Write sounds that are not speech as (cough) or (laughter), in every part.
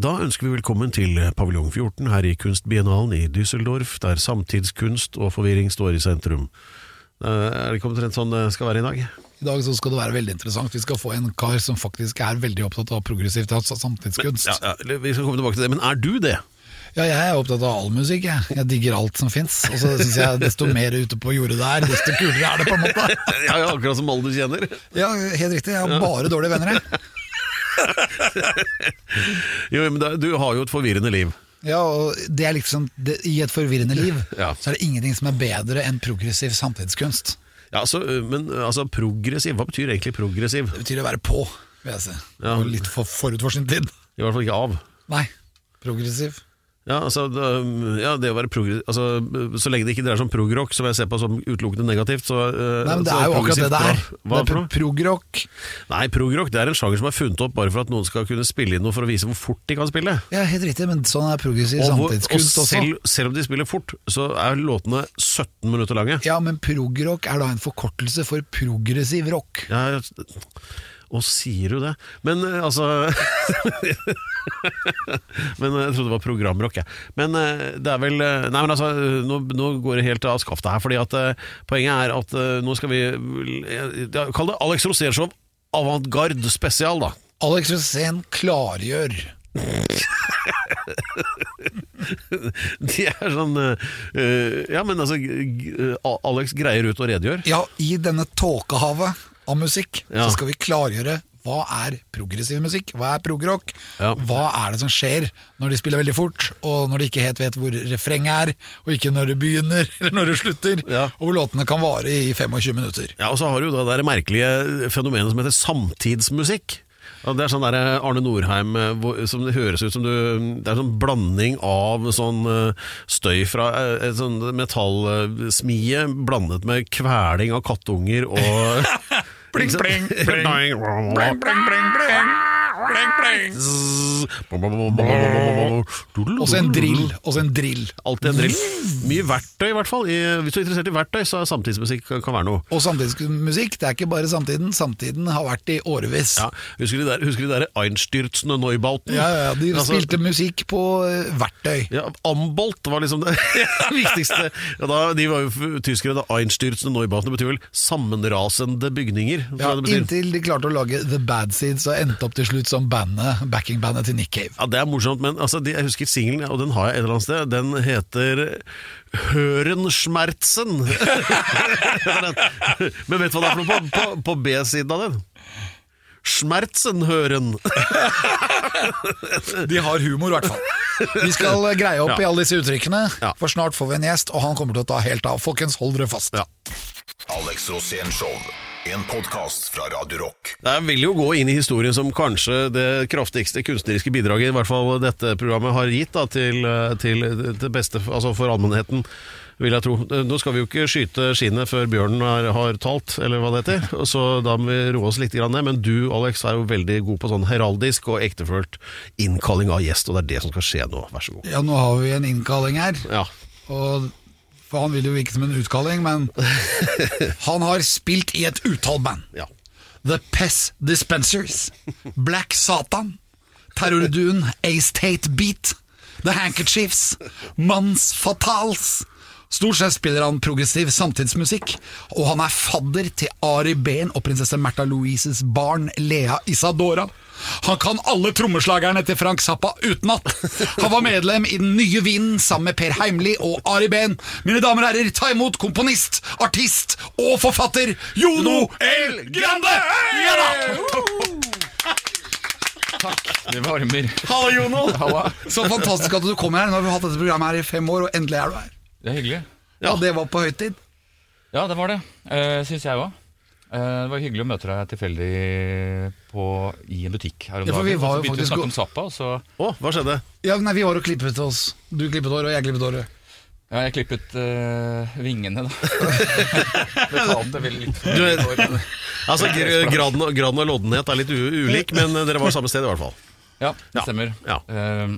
Da ønsker vi velkommen til paviljong 14 her i Kunstbiennalen i Düsseldorf, der samtidskunst og forvirring står i sentrum. Eh, Er det ikke omtrent sånn det skal være i dag? I dag så skal det være veldig interessant. Vi skal få en kar som faktisk er veldig opptatt av progressivt samtidskunst. Ja, ja, vi skal komme tilbake til det, men er du det? Ja, jeg er opptatt av all musikk, jeg. Jeg digger alt som fins. Og så syns jeg desto mer ute på jordet det er, desto kulere er det, på en måte. (laughs) Ja, ja, akkurat som alle du kjenner. Ja, helt riktig. Jeg har bare dårlige venner, jeg. Jo, men da, du har jo et forvirrende liv. Ja, og det er liksom det, I et forvirrende liv (laughs) Ja. så er det ingenting som er bedre enn progressiv samtidskunst. Ja, altså, men altså, progressiv, hva betyr egentlig progressiv? Det betyr å være på, vil jeg si. Ja. Og litt for forut for sin tid. I hvert fall ikke av. Nei, progressiv. Ja, altså, ja, det å være progressiv altså, Så lenge det ikke dreier seg om progrock, som jeg ser på som utelukkende negativt, så eh, Nei, men det er jo akkurat det det er. Hva det er progrock. Nei, progrock er en sjanger som er funnet opp bare for at noen skal kunne spille inn noe for å vise hvor fort de kan spille. Ja, helt riktig, men sånn er progressiv Og, samtidskunst og selv, også. selv om de spiller fort, så er låtene 17 minutter lange. Ja, men progrock er da en forkortelse for progressiv rock. Ja, og sier du det? Men eh, altså (laughs) Men eh, jeg trodde det var programrock, jeg. Men eh, det er vel Nei, men altså, nå, nå går det helt av skaftet her, fordi at poenget er at nå skal vi ja, Kall det Alex Rosénshow avantgarde spesial, da. Alex Rosén klargjør. (laughs) De er sånn Ja, men altså Alex greier ut og redegjør. Ja, i denne tåkehavet av musikk Ja. så skal vi klargjøre hva er progressiv musikk, hva er progrock, Ja. hva er det som skjer når de spiller veldig fort, og når de ikke helt vet hvor refrenget er, og ikke når det begynner, (laughs) eller når det slutter, Ja. og hvor låtene kan vare i 25 minutter. Ja, Og så har du det der merkelige fenomenet som heter samtidsmusikk. Det er sånn der Arne Norheim eh, som det høres ut som du Det er sånn blanding av sånn eh, støy fra eh, et sånn metallsmie blandet med kveling av kattunger og (laughs) (laughs) (laughs) Bling, bling, bling. Bling, bling, bling, bling. Bling, bling. Og så en drill, Også en drill. Alltid en drill. Mye verktøy, i hvert fall. Hvis du er interessert i verktøy, så er samtidsmusikk kan være noe. Og samtidsmusikk, det er ikke bare samtiden, samtiden har vært i årevis. Ja, husker du de der, husker de der Einstürzende Neubauten? Ja, ja, de Altså- spilte musikk på eh, verktøy. Ja, Ambolt var liksom det (laughs) viktigste. Ja, da, de var jo tyskere. da Einstürzende Neubauten betyr vel sammenrasende bygninger. Ja, inntil de klarte å lage The Bad Seeds og endte opp til slutt som bandet, backingbandet til Nick Cave. Ja, Det er morsomt, men altså, de, jeg husker singelen, og den har jeg et eller annet sted. Den heter Hørenschmerzen. (laughs) men vet du hva det er for noe på, på, på B-siden av den? Schmerzenhøren. (laughs) De har humor, i hvert fall. Vi skal greie opp Ja. i alle disse uttrykkene, Ja. for snart får vi en gjest, og han kommer til å ta helt av. Folkens, hold dere fast. Ja. Alex Rosén Show. En podkast fra Radio Rock. Jeg vil jo gå inn i historien som kanskje det kraftigste kunstneriske bidraget i hvert fall dette programmet har gitt da, til, til, til det beste altså for allmennheten, vil jeg tro. Nå skal vi jo ikke skyte skinnet før bjørnen har, har talt, eller hva det heter, så da må vi roe oss litt ned. Men du, Alex, er jo veldig god på sånn heraldisk og ektefølt innkalling av gjest, og det er det som skal skje nå. Vær så god. Ja, nå har vi en innkalling her, Ja. og for han vil jo virke som en utkalling, men (laughs) han har spilt i et utall band. ja. The Pess Dispensers, Black Satan, Terrorduen, Ace Tate Beat, The Handkerchiefs, Mans Fatals. Stort sett spiller han progressiv samtidsmusikk, og han er fadder til Ari Behn og prinsesse Märtha Louises barn Lea Isadora. Han kan alle trommeslagerne til Frank Zappa utenat. Han var medlem i Den nye vinden sammen med Per Heimli og Ari Behn. Mine damer og herrer, ta imot komponist, artist og forfatter Jono L. Grande! Ja da! Det varmer. Hallo, Jono! Så fantastisk at du kom her. Nå har vi hatt dette programmet her i fem år, og endelig er du her. Det er hyggelig. Ja, Det var på høytid. Ja, det var det. Uh, Syns jeg òg. Det var hyggelig å møte deg tilfeldig på, i en butikk her om Ja, dagen. vi var jo begynte vi å faktisk snakke om Zappa, og så Å, hva skjedde? Ja, nei, Vi var og klippet oss. Du klippet håret, og jeg klippet håret. Ja, jeg klippet eh, vingene, da. (laughs) Betalte vel litt for Du- Altså, graden, graden av loddenhet er litt u ulik, men dere var samme sted i hvert fall. Ja, det Ja, stemmer. ja. Uh,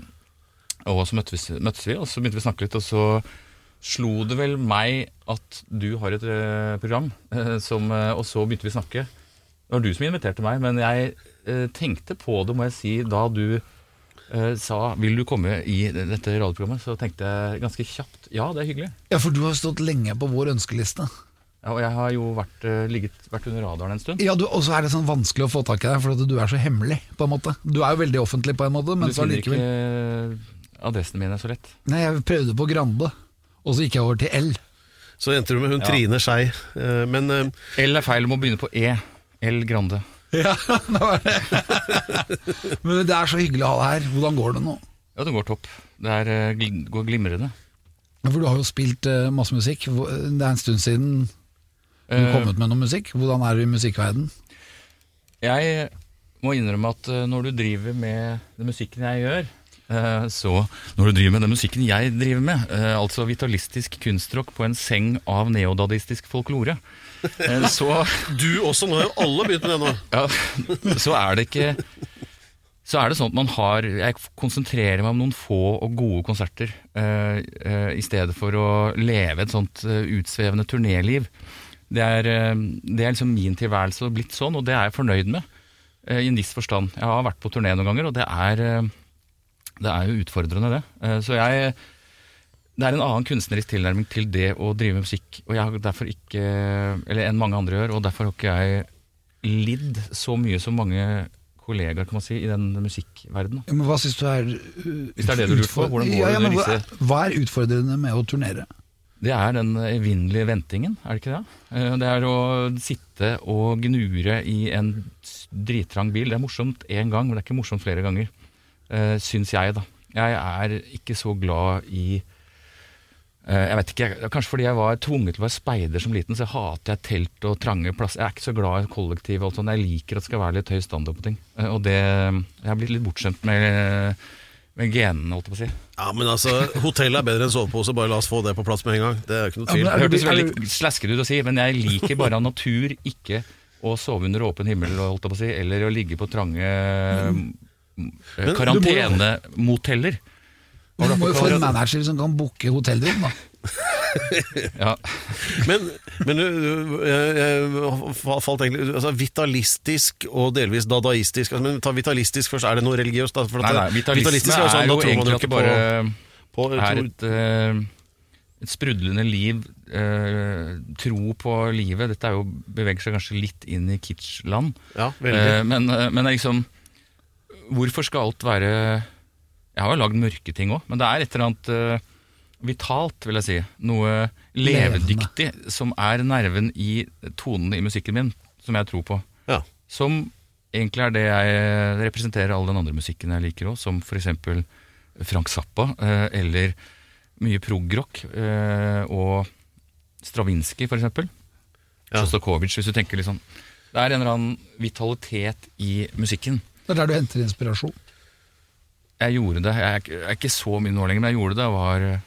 og så møttes, møttes vi, og så begynte vi å snakke litt, og så slo det vel meg at du har et eh, program, eh, som, eh, og så begynte vi å snakke. Det var du som inviterte meg, men jeg tenkte på det, må jeg si, da du sa 'vil du komme i dette radioprogrammet', så tenkte jeg ganske kjapt ja, det er hyggelig. Ja, for du har stått lenge på vår ønskeliste. Ja, og jeg har jo vært, ligget, vært under radaren en stund. Ja, du, Og så er det sånn vanskelig å få tak i deg, for at du er så hemmelig. på en måte Du er jo veldig offentlig, på en måte, men Du så finner allikevel ikke adressene mine så lett. Nei, jeg prøvde på Grande, og så gikk jeg over til L. Så endte du med hun Ja. Trine Skei. Eh, Men eh, L er feil, du må begynne på E. L Grande. Ja, (laughs) det var det. men det er så hyggelig å ha deg her. Hvordan går det nå? Ja, det går topp. Det er, eh, går glimrende. For du har jo spilt masse musikk. Det er en stund siden du har kom ut med noe musikk. Hvordan er du i musikkverden? Jeg må innrømme at når du driver med den musikken jeg gjør, så Når du driver med den musikken jeg driver med, eh, altså vitalistisk kunstrock på en seng av neodadistisk folklore, eh, (laughs) så du også, nå har jo alle begynt med det nå. ja, så er det ikke Så er det sånn at man har Jeg konsentrerer meg om noen få og gode konserter eh, eh, i stedet for å leve et sånt eh, utsvevende turnéliv. Det er, eh, det er liksom min tilværelse og blitt sånn, og det er jeg fornøyd med. eh, I en viss forstand. Jeg har vært på turné noen ganger, og det er, eh, det er jo utfordrende, det. Eh, Så jeg det er en annen kunstnerisk tilnærming til det å drive med musikk, og jeg har derfor ikke, eller enn mange andre gjør, og derfor har ikke jeg lidd så mye som mange kollegaer kan man si, i den musikkverdenen. Ja, Men hva syns du er uh, Hvis det er det du lurer på, hvordan går ja, ja, men hva, hva er utfordrende med å turnere? Det er den evinnelige ventingen, er det ikke det? Eh, Det er å sitte og gnure i en drittrang bil. Det er morsomt én gang, men det er ikke morsomt flere ganger. Uh, syns jeg, da. Jeg er ikke så glad i uh, jeg vet ikke, jeg- Kanskje fordi jeg var tvunget til å være speider som liten, så hater jeg telt og trange plasser. Jeg er ikke så glad i kollektiv. og alt sånt. Jeg liker at det skal være litt høy standard på ting. Uh, Og det, Jeg har blitt litt bortskjemt med, med genene, holdt jeg på å si. Ja, men altså, Hotell er bedre enn sovepose, bare la oss få det på plass med en gang. Det er ikke noe Ja, tvil. men Det du- hørtes veldig slaskete ut å si, men jeg liker bare av natur ikke å sove under åpen himmel holdt jeg på å si, eller å ligge på trange men- karantenemoteller. Du må jo få en manager som kan booke hotellrom, da. (laughs) Ja. Men, men jeg, jeg falt egentlig altså, Vitalistisk og delvis dadaistisk. Altså, men ta vitalistisk først. Er det noe religiøst? Da? Nei, nei, vitalisme er, sånn, er jo egentlig at det bare på, på er et, uh, et sprudlende liv, uh, tro på livet. Dette er jo, beveger seg kanskje litt inn i kitsch-land. Ja. Eh, men, men liksom Hvorfor skal alt være Jeg har jo lagd mørke ting òg, men det er et eller annet eh, vitalt, vil jeg si. Noe levedyktig som er nerven i tonene i musikken min, som jeg tror på. Ja. Som egentlig er det jeg representerer all den andre musikken jeg liker òg, som f.eks. Frank Zappa, eh, eller mye prog-rock, eh, og Stravinskij f.eks. Ja. Sjostakovitsj, hvis du tenker litt sånn. Det er en eller annen vitalitet i musikken. Det er der du henter inspirasjon. Jeg gjorde det, jeg er, ikke- jeg er ikke så mye nå lenger, men jeg gjorde det da jeg var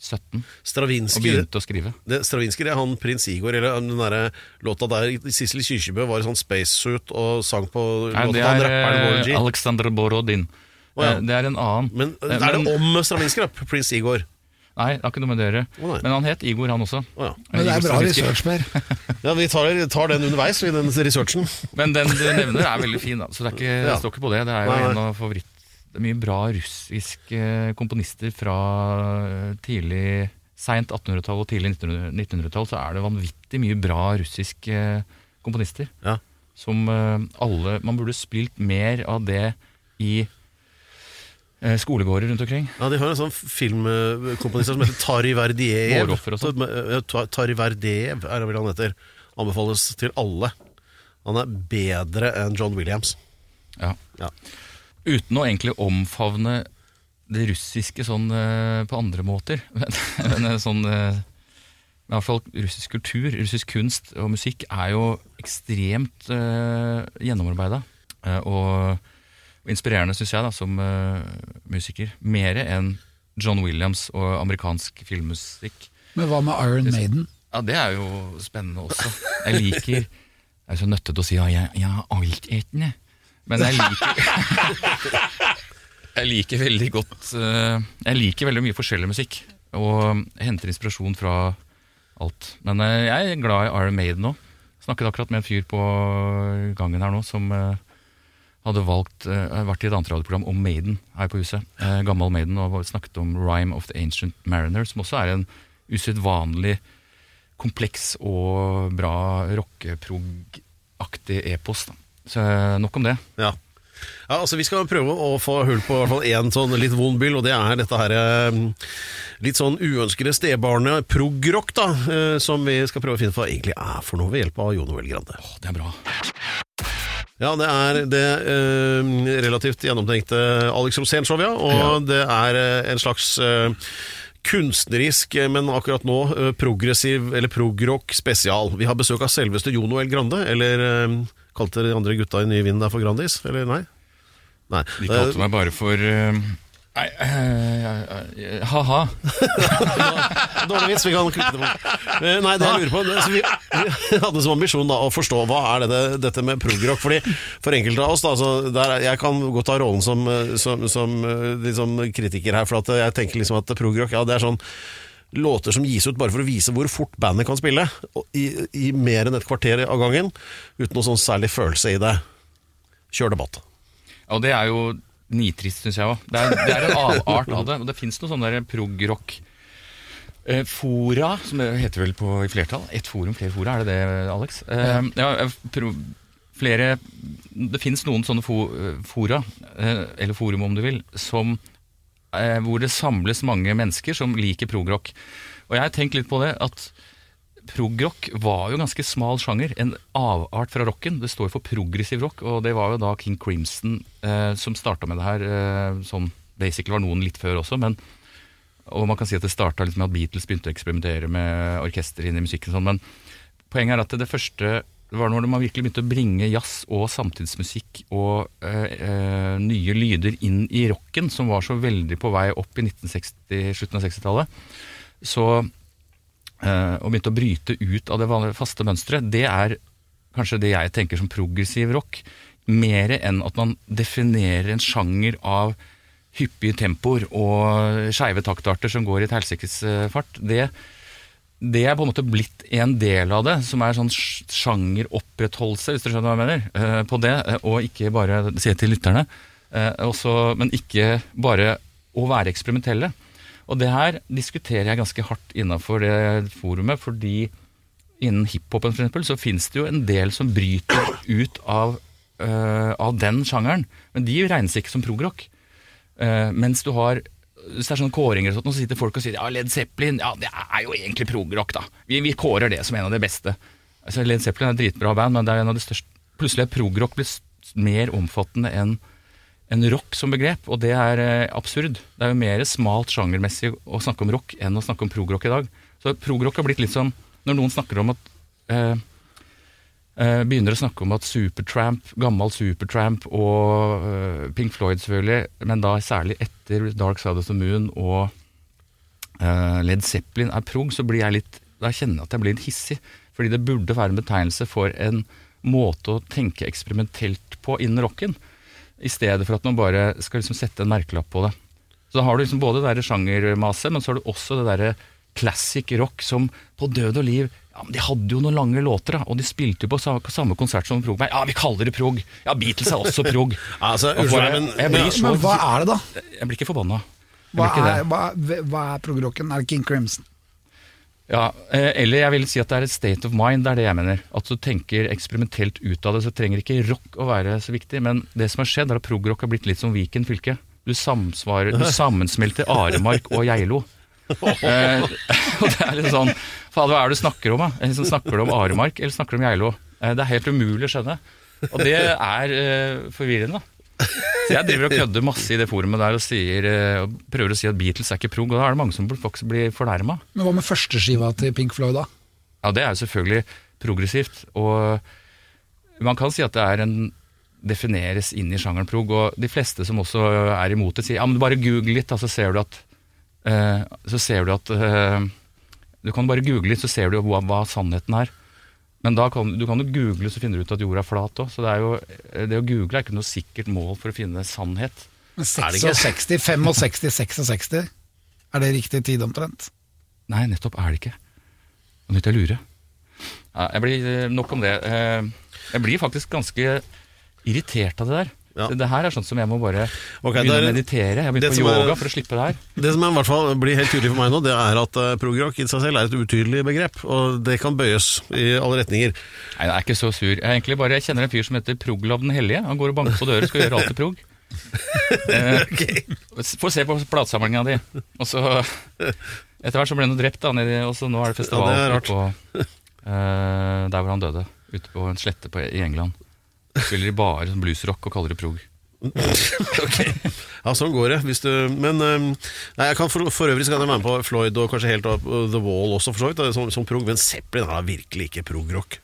17 Stravinsky, og begynte å skrive. det, Stravinsky det er han prins Igor, eller den der låta der Sissel Kyrkjebø var i sånn spacesuit og sang på Nei, låta det han er eh. Alexander Borodin. Oh, ja. Eh, Det er en annen. Men men er det om Stravinsky, da? Prins Igor? Nei, det har ikke noe med det å gjøre. Å. Men han het Igor, han også. Oh, ja. Men det er bra research, Per. (laughs) ja, vi tar, tar den underveis i den researchen. Men den du nevner er veldig fin, da. så det, er ikke, det står ikke på det. Det er jo Nei, nei. en av favoritt... Det er mye bra russiske komponister fra eh, tidlig Seint 1800-tall og tidlig 1900 1900-tall så er det vanvittig mye bra russiske komponister. Ja. Som eh, alle Man burde spilt mer av det i eh, skolegårder rundt omkring. Ja, De har en sånn filmkomponist som heter Tari Verdiev. Sånn. Ja, Tari Verdiev er det han heter. Anbefales til alle. Han er bedre enn John Williams. Ja. Ja. Uten å egentlig omfavne det russiske sånn eh, på andre måter. (laughs) Men, eh, sånn eh, I hvert fall russisk kultur, russisk kunst og musikk er jo ekstremt uh, gjennomarbeida. Eh, og, og inspirerende, syns jeg, da, som uh, musiker. Mer enn John Williams og amerikansk filmmusikk. Men hva med Iron Maiden? Ja, det er jo spennende også. Jeg liker Jeg er så nøttet å si ja, jeg, jeg er altetende. Men jeg liker (laughs) Jeg liker veldig godt uh, Jeg liker veldig mye forskjellig musikk. Og henter inspirasjon fra alt. Men uh, jeg er glad i Iron Maiden nå. Snakket akkurat med en fyr på gangen her nå som eh, hadde valgt uh, vært i et annet radioprogram om Maiden her på huset. Uh, gammel Maiden, og snakket om Rhyme of the Ancient Mariner, som også er en usedvanlig kompleks og bra rockeprog-aktig epos. Da. Så uh, nok om det. Ja. Ja, altså Vi skal prøve å få hull på i hvert fall én sånn litt vond byll, og det er dette her eh, litt sånn uønskede stebarnet prog-rock, da, eh, som vi skal prøve å finne ut hva egentlig er for noe ved hjelp av Jon Noel Grande. Åh, det er bra. Ja, det er det eh, relativt gjennomtenkte Alex Rosén-showet, ja. Og det er eh, en slags eh, kunstnerisk, eh, men akkurat nå eh, progressiv eller prog-rock spesial. Vi har besøk av selveste Jon Noel Grande, eller kalte de andre gutta i Nye Vind der for Grandis? Eller nei? Nei. De kalte meg bare for Nei, uh, ha-ha. (laughs) Dårlig vits, vi kan klippe det bort. Eh, Nei, det jeg lurer på det, så vi, vi hadde som ambisjon da, å forstå hva er det, dette med progrock. Fordi For enkelte av oss, da, så der, jeg kan godt ta rollen som, eh, som, som liksom kritiker her. For at jeg tenker liksom at progrock ja, det er sånn låter som gis ut bare for å vise hvor fort bandet kan spille. I, I mer enn et kvarter av gangen, uten noe sånn særlig følelse i det. Kjør debatt. Og det er jo nitrist, syns jeg òg. Det, det er en avart av det. Og det fins noe sånn prog-rock eh, Fora, som det heter vel på i flertall. Ett forum, flere fora, er det det, Alex? Eh, ja, flere Det fins noen sånne eh, fora, eller forum om du vil, som hvor det samles mange mennesker som liker progrock. Og jeg har tenkt litt på det at progrock var jo ganske smal sjanger, en avart fra rocken. Det står for progressiv rock, og det var jo da King Crimson eh, som starta med det her. Eh, som basically var noen litt før også, men og man kan si at det starta med at Beatles begynte å eksperimentere med orkester inn i musikken. Sånn, men poenget er at det første var når man virkelig begynte å bringe jazz og samtidsmusikk og eh, eh, nye lyder inn i rocken, som var så veldig på vei opp i 1960, slutten av 60-tallet. Så og begynte å bryte ut av det vanlige, faste mønsteret, det er kanskje det jeg tenker som progressiv rock. Mer enn at man definerer en sjanger av hyppige tempoer og skeive taktarter som går i et helsikes eh, fart. Det, det er på en måte blitt en del av det, som er sånn sj- sjangeropprettholdelse, hvis du skjønner hva jeg mener, eh, på det, eh, og ikke bare si det til lytterne, eh, også, men ikke bare å være eksperimentelle. Og det her diskuterer jeg ganske hardt innafor det forumet, fordi innen hiphopen eksempel, så finnes det jo en del som bryter ut av, uh, av den sjangeren, men de regnes ikke som progrock. Uh, mens du har hvis det er sånne kåringer, og sånt, så sitter folk og sier ja, Led Zeppelin ja, det er jo egentlig progrock. da. Vi, vi kårer det som en av de beste. Altså, Led Zeppelin er et dritbra band, men det er en av de største Plutselig er progrock blitt mer omfattende enn enn rock som begrep, og det er eh, absurd. Det er jo mer smalt sjangermessig å snakke om rock enn å snakke om progrock i dag. Så progrock har blitt litt som når noen snakker om at eh, eh, Begynner å snakke om at Supertramp, gammel Supertramp og eh, Pink Floyd selvfølgelig, men da særlig etter Dark Side of the Moon og eh, Led Zeppelin er prog, så blir jeg litt Da kjenner jeg at jeg blir litt hissig. Fordi det burde være en betegnelse for en måte å tenke eksperimentelt på innen rocken. I stedet for at man bare skal liksom sette en merkelapp på det. Så da har du liksom både det der sjangermaset, men så har du også det derre classic rock som på død og liv ja, men De hadde jo noen lange låter, da, og de spilte jo på samme konsert som prog. Ja, vi kaller det prog! Ja, Beatles er også prog. (laughs) Altså, unnskyld men- Men hva er det, da? Jeg blir ikke forbanna. Hva er, hva, hva er progrocken? Er det King Crimson? Ja, eh, eller jeg vil si at det er et state of mind, det er det jeg mener. At du tenker eksperimentelt ut av det, så trenger ikke rock å være så viktig. Men det som har skjedd, er at progrock har blitt litt som Viken fylke. Du du (laughs) sammensmelter Aremark og Geilo. Eh, (laughs) og det er litt sånn Fader, hva er det du snakker om, da? Eh, Snakker du om Aremark, eller snakker du om Geilo? Eh, det er helt umulig å skjønne. Og det er eh, forvirrende, da. Så (laughs) jeg driver og kødder masse i det forumet der og, sier, eh, og prøver å si at Beatles er ikke prog, og da er det mange som faktisk blir fornærma. Men hva med førsteskiva til Pink Floyd, da? Ja, det er jo selvfølgelig progressivt, og man kan si at det er en defineres inn i sjangeren prog, og de fleste som også er imot det, sier ja, men bare google litt, da, så ser du at uh, så ser du at uh, Du kan bare google litt, så ser du hva, hva sannheten er. Men da kan, du kan jo google, så finner du ut at jorda er flat òg. Så det, er jo, det å google er ikke noe sikkert mål for å finne sannhet. Men Er det ikke? 66, 65, 66 Er det riktig tid omtrent? Nei, nettopp er det ikke. Nå begynte jeg å lure. Ja, jeg blir, eh, nok om det. Eh, Jeg blir faktisk ganske irritert av det der. Ja. Det, Det her er sånt som jeg må bare okay, begynne er- å meditere. Jeg har begynt på yoga er- for å slippe det her. Det som i hvert fall blir helt tydelig for meg nå, det er at uh, progrock i seg selv er et utydelig begrep. Og det kan bøyes i alle retninger. Nei, jeg er ikke så sur. Jeg, egentlig bare, jeg kjenner en fyr som heter Proglav den hellige. Han går og banker på dører, skal gjøre alt til prog. (laughs) Eh, Få se på platesamlinga di. Og så Etter hvert så ble han drept, da, nedi, og så nå er det festival Ja, det er på, uh, der hvor han døde. Ute på en slette på, i England. Spiller de bare sånn bluesrock og kaller det prog. (laughs) Ok, ja sånn går det du, Men um, nei, jeg kan for, for øvrig så kan jeg være med på Floyd og kanskje helt opp uh, The Wall også, for så vidt, som, som prog. Men Zeppelin er virkelig ikke prog-rock.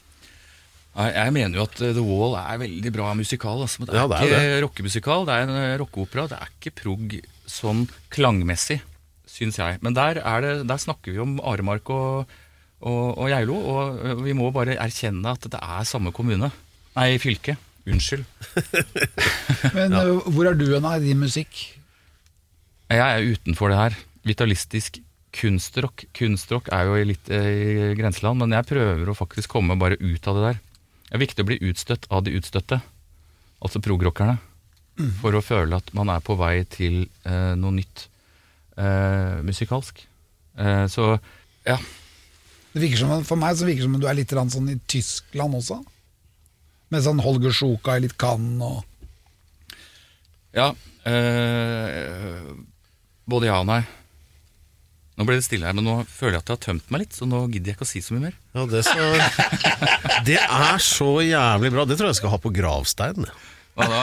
Jeg mener jo at eh, The Wall er veldig bra musikal. Altså. men Det er, Ja, det er ikke rockemusikal, det er en eh, rockeopera. Det er ikke prog sånn klangmessig, syns jeg. Men der, er det, der snakker vi om Aremark og, og, og Geilo, og eh, vi må bare erkjenne at det er samme kommune. Nei, fylke. Unnskyld. (laughs) Men ja. hvor er du hen i din musikk? Jeg er utenfor det her. Vitalistisk kunstrock. Kunstrock er jo litt i grenseland, men jeg prøver å faktisk komme bare ut av det der. Det er viktig å bli utstøtt av de utstøtte, altså progrockerne, for å føle at man er på vei til eh, noe nytt eh, musikalsk. Eh, så ja. Det virker som, for meg så virker det som om du er litt sånn i Tyskland også. Med sånn Holger Sjuka i litt Cannes og Ja. Øh, både ja og nei. Nå ble det stille her, men nå føler jeg at jeg har tømt meg litt, så nå gidder jeg ikke å si så mye mer. Ja, det, så, (laughs) det er så jævlig bra. Det tror jeg jeg skal ha på gravsteinen. Hva da?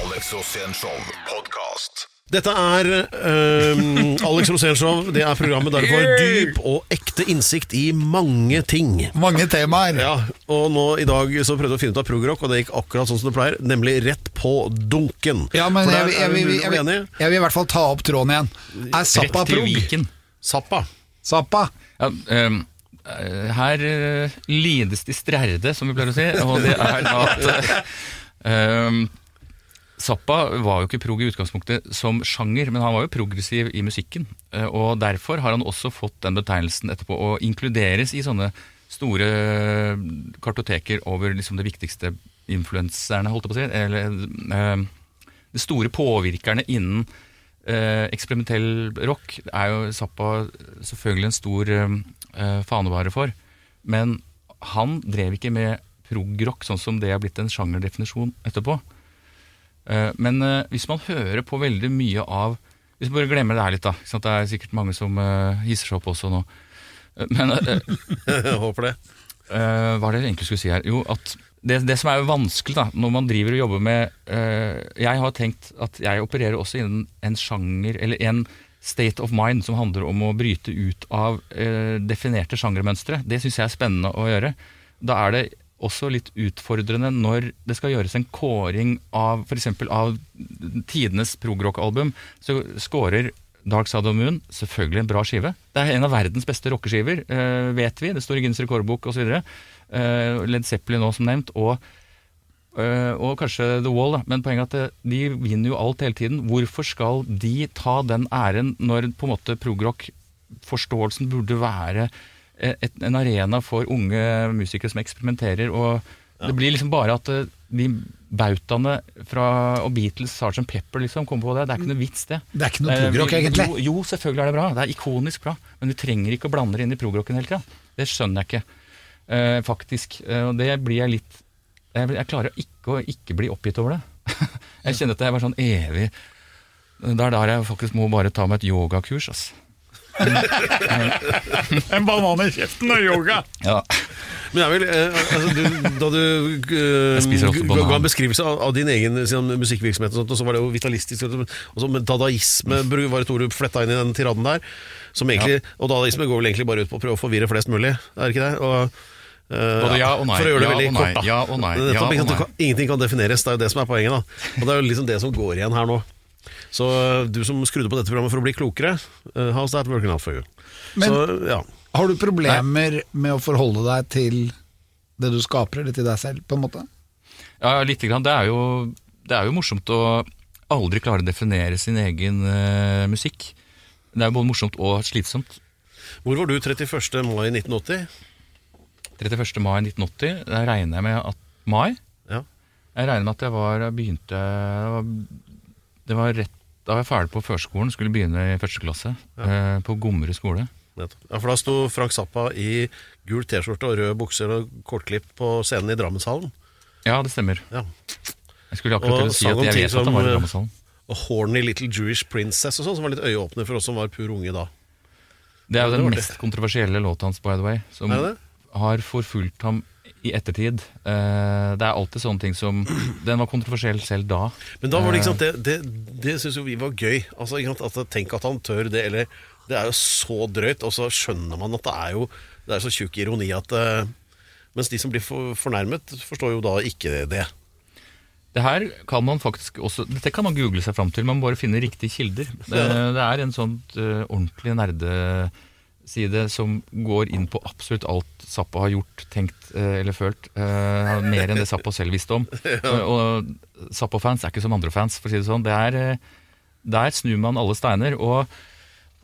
Alex Rosén Show podkast. Dette er um, (laughs) Alex Rosénshow. Det er programmet der du får dyp og ekte innsikt i mange ting. mange temaer. Ja, og nå i dag så prøvde jeg å finne ut av progrock, og det gikk akkurat sånn som det pleier, nemlig rett på dunken. Ja, men jeg, jeg, vi jeg, jeg vil i hvert fall ta opp tråden igjen. Er Zappa prog? Zappa. Zappa. Ja, ehm, eh, her eh, lides de strerde, som vi pleier å si, og det er at (laughs) ehm, Zappa var jo ikke prog i utgangspunktet som sjanger, men han var jo progressiv i musikken. eh, Og derfor har han også fått den betegnelsen etterpå, og inkluderes i sånne store kartoteker over liksom det viktigste influenserne, holdt jeg på å si. Eller eh, de store påvirkerne innen eh, eksperimentell rock er jo Zappa selvfølgelig en stor fanevare for. Men han drev ikke med prog-rock, sånn som det er blitt en sjangerdefinisjon etterpå. Eh, men eh, hvis man hører på veldig mye av Hvis man bare glemmer det her litt, da. Det er sikkert mange som eh, hisser seg opp også nå. Men (laughs) håper det. Hva er det jeg egentlig skulle si her? Jo, at det, det som er vanskelig da, når man driver og jobber med eh, Jeg har tenkt at jeg opererer også innen en sjanger, eller en state of mind som handler om å bryte ut av eh, definerte sjangermønstre. Det syns jeg er spennende å gjøre. Da er det også litt utfordrende når det skal gjøres en kåring av f.eks. av tidenes progrock-album. Så scorer Dark Side of Moon selvfølgelig en bra skive. Det er en av verdens beste rockeskiver, eh, vet vi. Det står i Guinness rekordbok osv. Uh, Led Zeppelin nå, som nevnt. Og, eh, og kanskje The Wall, da. Men poenget er at eh, de vinner jo alt hele tiden. Hvorfor skal de ta den æren når på en måte progrock-forståelsen burde være eh, et, en arena for unge musikere som eksperimenterer? og Det blir liksom bare at eh, de bautaene fra og Beatles, Sgt. Pepper liksom kommer på det. Det er ikke noe vits, det. Det er ikke noe Eh, progrock, egentlig. Jo, jo, selvfølgelig er det bra. Det er ikonisk bra. Men du trenger ikke å blande det inn i progrocken hele tida. Det skjønner jeg ikke, eh, faktisk. Eh, og det blir jeg litt jeg, jeg klarer ikke å ikke bli oppgitt over det. (laughs) jeg kjenner at jeg var sånn evig Det er der jeg faktisk må bare ta meg et yogakurs, altså. (laughs) En banan i kjeften og yoga! Ja. Men jeg vil, eh, altså, du, da du eh, Jeg spiser ofte ga- banan. en beskrivelse av, av din egen sin musikkvirksomhet, og, sånt, og så var det jo vitalistisk. Og så men dadaisme bru- var et ord du fletta inn i den tiraden der. Som egentlig, Og dadaisme går vel egentlig bare ut på å prøve å forvirre flest mulig, er det ikke det? Og, eh, Både ja og nei, For å gjøre det ja veldig og nei, kort, da. ja og nei, ja nettopp, ikke og du nei. kan- Ingenting kan defineres, det er jo det som er poenget. da Og det er jo liksom det som går igjen her nå. Så eh, du som skrudde på dette programmet for å bli klokere, uh, how's that working out for you? Men- så, ja. Har du problemer med å forholde deg til det du skaper, eller til deg selv, på en måte? Ja, lite grann. Det er, jo, det er jo morsomt å aldri klare å definere sin egen uh, musikk. Det er jo både morsomt og slitsomt. Hvor var du 31. mai 1980? 31. mai 1980, da regner jeg med at Mai. Ja. Jeg regner med at jeg var jeg begynte det var, det var rett da var jeg ferdig på førskolen, skulle begynne i første klasse. eh, på Gommerud skole. Ja, for da sto Frank Zappa i gul T-skjorte og røde bukser og kortklipp på scenen i Drammenshallen. Ja, det stemmer. Ja. Jeg skulle akkurat til å si at jeg vet vet at han var i eh, Drammenshallen. Og Horny Little Jewish Princess og sånn, som var litt øyeåpner for oss som var pur unge da. Det er jo den mest kontroversielle låta hans, by the way, som det det? har forfulgt ham i ettertid. Uh, det er alltid sånne ting som Den var kontroversiell selv da. Men da var det ikke Eh. sant, det, det, det syns jo vi var gøy. Altså, ikke sant, at Tenk at han tør det, eller Det er jo så drøyt, og så skjønner man at det er jo Det er så tjukk ironi at uh, Mens de som blir for, fornærmet, forstår jo da ikke det. Det her kan man faktisk også Dette kan man google seg fram til, man må bare finne riktige kilder. Det, det er en sånn uh, ordentlig nerdeside som går inn på absolutt alt Zappa har gjort, tenkt eh, eller følt. eh, mer enn det Zappa selv visste om. (laughs) Og Zappa-fans er ikke som andre fans, for å si det sånn. Det er, eh, der snur man alle steiner. og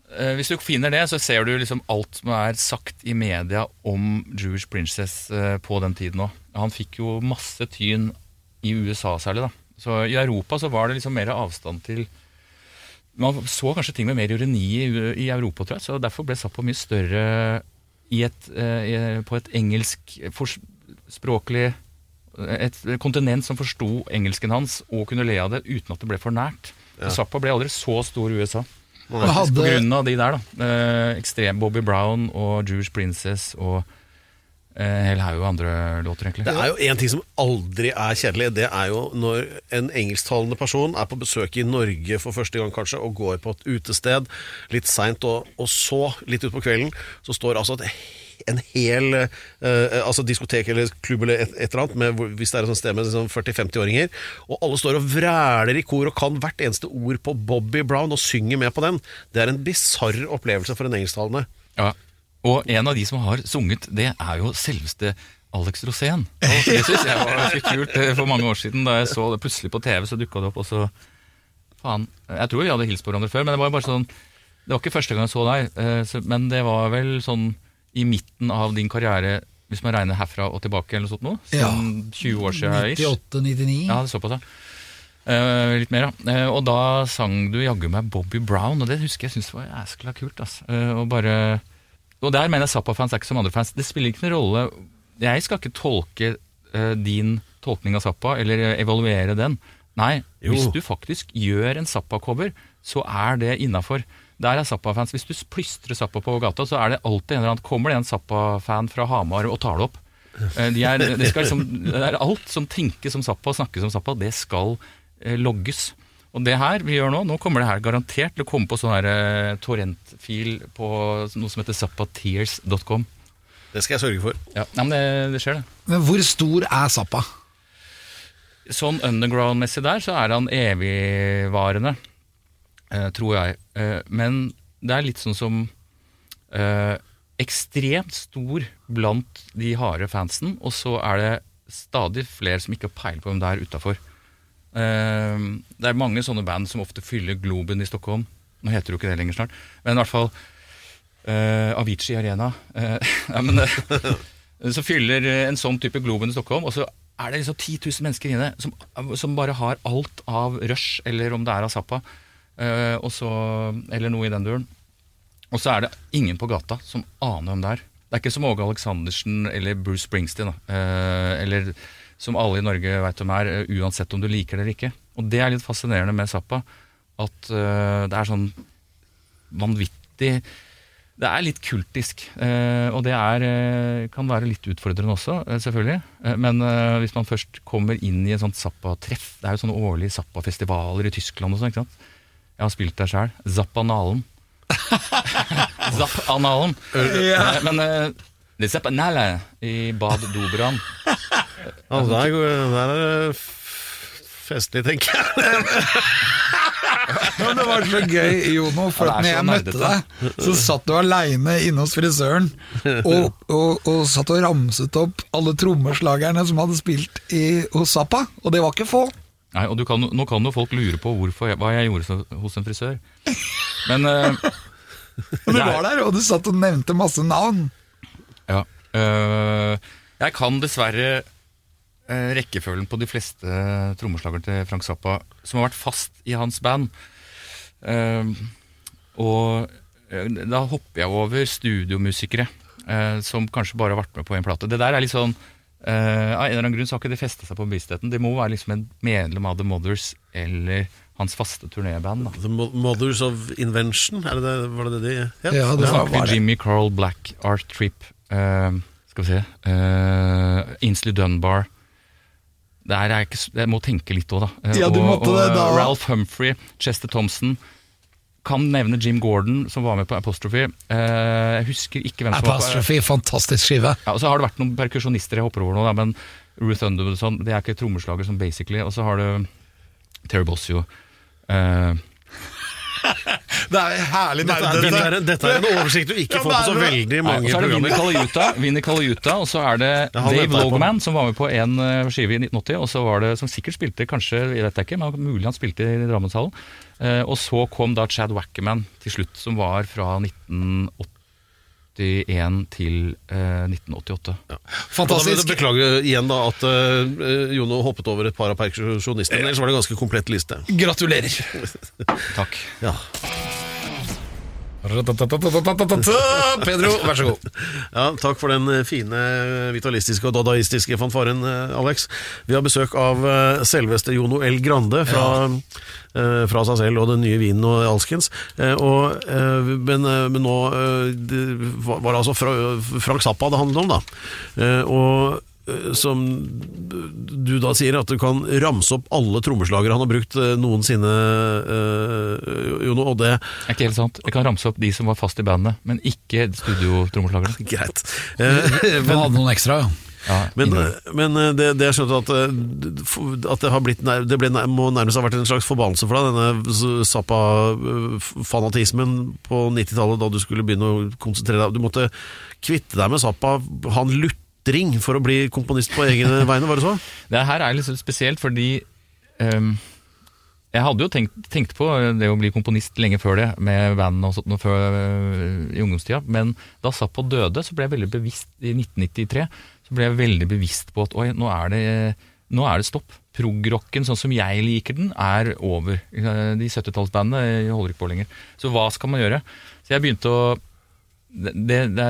hvis du finner det, så ser du liksom alt som er sagt i media om Jewish Princess på den tiden òg. Han fikk jo masse tyn i USA særlig, da. Så i Europa så var det liksom mer avstand til Man så kanskje ting med mer ironi i, i Europa, tror jeg. Så derfor ble Zappo mye større i et, eh, i, på et engelsk fors- språklig Et kontinent som forsto engelsken hans og kunne le av det uten at det ble for nært. Zappa ble aldri så stor i USA. Hadde... På grunn av de der, da. Eh, ekstrem Bobby Brown og Jewish Princess og eh, en hel haug andre låter, egentlig. Det er jo en ting som aldri er kjedelig. Det er jo når en engelsktalende person er på besøk i Norge for første gang kanskje, og går på et utested litt seint, og, og så, litt utpå kvelden, så står altså et, en hel eh, altså diskotek eller klubb eller et, et eller annet, med, hvis det er et sånt sted med sånn 40-50-åringer, og alle står og vræler i kor og kan hvert eneste ord på Bobby Brown og synger med på den. Det er en bisarr opplevelse for en engelsktalende. Ja. Og en av de som har sunget, det er jo selveste Alex Rosén. (laughs) Og Det syns jeg var ganske kult eh, for mange år siden, da jeg så det plutselig på TV, så dukka det opp, og så Faen. Jeg tror vi hadde hilst på hverandre før, men det var bare sånn Det var ikke første gang jeg så deg, eh, men det var vel sånn i midten av din karriere, hvis man regner herfra og tilbake, eller noe sånt noe? Ja. Sånn 20 år siden 98-99. Ja, det så såpass, ja. Uh, litt mer, ja. Uh, og da sang du jaggu meg Bobby Brown, og det husker jeg syntes var jæskla kult. Altså. Uh, og bare Og der mener jeg Zappa-fans er ikke som andre fans. Det spiller ikke noen rolle Jeg skal ikke tolke uh, din tolkning av Zappa, eller eh, evaluere den. Nei, Jo. hvis du faktisk gjør en Zappa-cover, så er det innafor. Der er Zappa-fans. Hvis du plystrer Zappa på gata, så er det alltid en eller annen Kommer det en Zappa-fan fra Hamar og tar det opp? Eh, De er, skal liksom, det er alt som tenkes som Zappa og snakkes som Zappa, det skal logges. Og det her vi gjør nå, nå kommer det her garantert til å komme på sånn her eh, torrentfil på noe som heter zappatears.com. Det skal jeg sørge for. Ja, nei, men det, det skjer, det. Men hvor stor er Zappa? Sånn underground-messig der, så er han evigvarende, eh, tror jeg. Eh, men det er litt sånn som eh, ekstremt stor blant de harde fansen, og så er det stadig flere som ikke har peil på hvem det er utafor. Eh, det er mange sånne band som ofte fyller Globen i Stockholm. Nå heter det jo ikke det lenger snart, men i hvert fall eh, Avicii Arena. Eh, (laughs) ja, men, eh, så fyller en sånn type Globen i Stockholm, og så er det liksom 10 000 mennesker inne som, som bare har alt av Rush, eller om det er av Zappa, eller noe i den duren. Og så er det ingen på gata som aner hvem det er. Det er ikke som Åge Aleksandersen eller Bruce Springsteen, da. Eller som alle i Norge veit om er, eh, uansett om du liker det eller ikke. Og det er litt fascinerende med Zappa, at uh, det er sånn vanvittig det er litt kultisk, eh, og det er, kan være litt utfordrende også, selvfølgelig. Men hvis man først kommer inn i en sånn Zappa-treff Det er jo sånne årlige Zappa-festivaler i Tyskland og sånn, ikke sant. Jeg har spilt der sjøl. Zappanalen. (laughs) Zappanalen. Eh, Men det er Zappanale i Bad Dobran. Ja, (laughs) der, går- der er det festlig, tenker jeg. (laughs) Men det var så gøy, Jono, for Ja, når jeg møtte deg, så satt du aleine inne hos frisøren og, og, og satt og ramset opp alle trommeslagerne som hadde spilt i, hos Zappa, og det var ikke få. Nei, og du kan, Nå kan jo folk lure på hvorfor jeg, hva jeg gjorde så, hos en frisør. Men (laughs) uh, du var der, og du satt og nevnte masse navn. Ja. øh, jeg kan dessverre eh, rekkefølgen på de fleste trommeslagere til Frank Zappa som har vært fast i hans band. Eh, og eh, da hopper jeg over studiomusikere eh, som kanskje bare har vært med på én plate. Det der er litt sånn eh, Av en eller annen grunn så har ikke det festa seg på bevisstheten. Det må være liksom en medlem av The Mothers eller hans faste turnéband. da. The Mothers of Invention, er det det, var det det de het? Ja, det så var, det. Jimmy Carl Black, Art Trip eh, Skal vi se uh, Ainsley Dunbar er ikke, jeg må tenke litt òg, da. Eh, Ja, og, og, eh, da. Ralph Humphrey, Chester Thompson. Kan nevne Jim Gordon, som var med på Apostrophe. Eh, jeg husker ikke hvem som var på Apostrophe, fantastisk skive. ja, og Så har det vært noen perkusjonister jeg hopper over nå, da, men Ruth Underwood det er ikke trommeslager som basically. Og så har du Terry Bossio. Eh, Det er herlig Dette er, dette, er, dette er en oversikt du ikke Ja, får på så veldig mange så er det Vinnie programmer. Vinnie Colaiuta, og så er det Dave Logman. Som var med på en eh, skive i 1980, og så var det, som sikkert spilte, kanskje, jeg vet ikke, men mulig han spilte i Drammenshallen. Eh, og så kom da Chad Wackerman til slutt, som var fra 1981 til eh, 1988. Ja. Fantastisk. Da, beklager igjen da at uh, Jono hoppet over et par av perkusjonistene. Ellers var det en ganske komplett liste. Gratulerer. (laughs) Takk. Ja. Pedro, vær så god. Ja, takk for den eh, fine vitalistiske og dadaistiske fanfaren, eh, Alex. Vi har besøk av eh, selveste Jono L. Grande fra, ja fra seg selv og den nye vinen og alskens. Og, men, men nå det var det altså Frank Zappa det handlet om, da. Og som du da sier, at du kan ramse opp alle trommeslagere han har brukt eh, noensinne, øh, Jono, og det Er ikke helt sant. Jeg kan ramse opp de som var fast i bandet, men ikke studiotrommeslagerne. (laughs) Greit. Eh, Men hadde noen ekstra, ja. Ja, Men, men eh, det, det jeg skjønte at, eh, at det, har blitt det ble, må nærmest ha vært en slags forbannelse for deg, denne Zappa-fanatismen på 90-tallet, da du skulle begynne å konsentrere deg. Du måtte kvitte deg med Zappa, han lutring, for å bli komponist på egne (laughs) vegne, var det så? Det her er litt spesielt fordi um, jeg hadde jo tenkt, tenkt på det å bli komponist lenge før det, med band og sånt noe før, øh, i ungdomstida, men da Zappo døde, så ble jeg veldig bevisst, i 1993, så ble jeg veldig bevisst på at oi, nå er det, nå er det stopp. Prog-rocken, sånn som jeg liker den, er over. De 70-tallsbandene holder ikke på lenger. Så hva skal man gjøre? Så jeg begynte å det, det,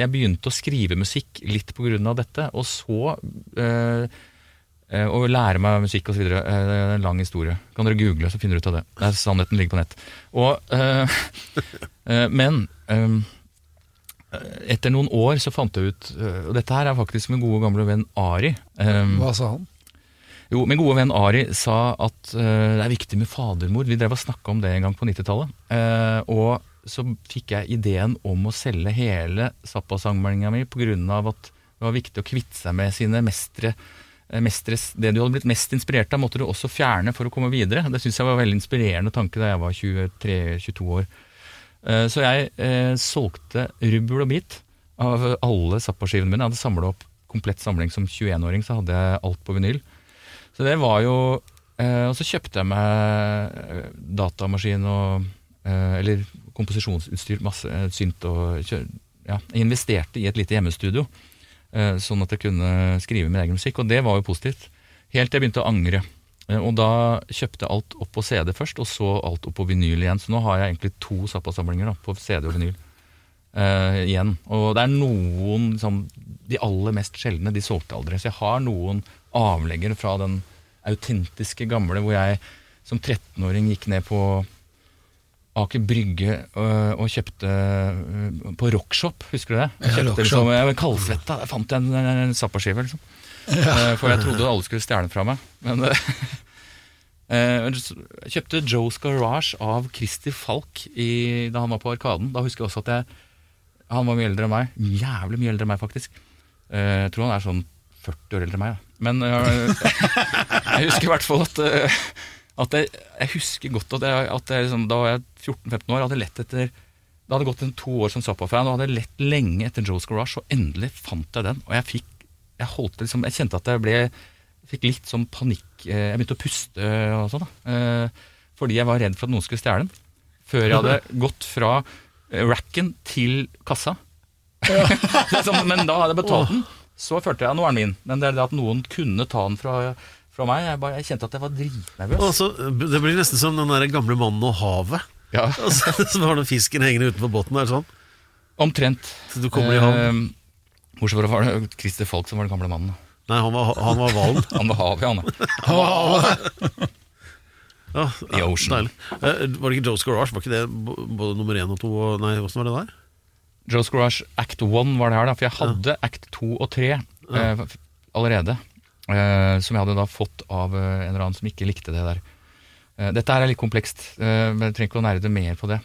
jeg begynte å skrive musikk litt av dette, og så eh, eh, å lære meg musikk osv. Uh, det er en lang historie. Kan dere google, så finner dere ut av det. det er, sannheten ligger på nett. Og, eh, (laughs) eh, men eh, etter noen år så fant jeg ut eh, Og dette her er faktisk min gode gamle venn Ari. eh, Hva sa han? jo, min gode venn Ari sa at eh, det er viktig med fadermord. Vi drev og snakka om det en gang på 90-tallet. Eh, og så fikk jeg ideen om å selge hele Zappa-sangmeldinga mi pga. at det var viktig å kvitte seg med sine mestere. eh, Mestres, det du hadde blitt mest inspirert av, måtte du også fjerne for å komme videre. Det syns jeg var en veldig inspirerende tanke da jeg var 23-22 år. Eh, Så jeg eh, solgte rubbel og bit av alle Zappa-skivene mine. Jeg hadde samla opp komplett samling som 21-åring, så hadde jeg alt på vinyl. Så det var jo eh, Og så kjøpte jeg meg eh, datamaskin og eh, Eller komposisjonsutstyr, masse eh, synt og ja, Jeg investerte i et lite hjemmestudio, eh, sånn at jeg kunne skrive min egen musikk, og det var jo positivt. Helt til jeg begynte å angre. Eh, Og da kjøpte jeg alt opp på CD først, og så alt opp på vinyl igjen. Så nå har jeg egentlig to Zappa-samlinger på CD og vinyl eh, igjen. Og det er noen liksom, De aller mest sjeldne, de solgte aldri. Så jeg har noen avleggere fra den autentiske gamle hvor jeg som 13-åring gikk ned på Aker Brygge og, og kjøpte øh, på Rockshop, husker du det? Jeg Ja, kjøpte Rockshop. liksom, jeg var kaldsvetta, der fant jeg en, en, Zappa-skive. Liksom. Eh, for jeg trodde alle skulle stjele fra meg. Men (laughs) jeg kjøpte Joe's Garage av Christer Falk i, da han var på Arkaden. Da husker jeg også at jeg Han var mye eldre enn meg. Jævlig mye eldre enn meg, faktisk. Jeg tror han er sånn 40 år eldre enn meg. Da. Men eh, (laughs) jeg husker i hvert fall at, at jeg, jeg husker godt at, jeg, at jeg, liksom, da var jeg 14-15 år, hadde lett etter Det hadde gått en to år som Zappa-fan, og hadde lett lenge etter Joe's Garage, og endelig fant jeg den. Og jeg fikk Jeg holdt liksom Jeg kjente at jeg ble Fikk litt sånn panikk eh, Jeg begynte å puste og sånn, da. Eh, Fordi jeg var redd for at noen skulle stjele den. Før jeg hadde (laughs) gått fra eh, racken til kassa. Ja. (laughs) sånn, men da hadde jeg betalt den. så følte jeg at nå er den min. Men det er det at noen kunne ta den fra, fra meg, jeg, bare, jeg kjente at jeg var dritnervøs. Altså, det blir nesten som den der gamle mannen og havet. Ja, (laughs) Altså, som har den fisken hengende utenfor båten. Er sånn? omtrent. Så du kommer i havn. Eh, Bortsett fra var det Christer Falk som var den gamle mannen. Nei, han var, han var hvalen. (laughs) Han var havet, han. da. (laughs) Ja, I Ocean. Deilig. Eh, var det ikke Joe's Garage? Var ikke det både nummer én og to? Og, nei, åssen var det der? Joe's Garage Act 1 var det her, da. For jeg hadde Act 2 og 3 eh, allerede. Eh, som jeg hadde da fått av eh, en eller annen som ikke likte det der. Eh, dette er litt komplekst, men jeg trenger ikke å nerde mer på det.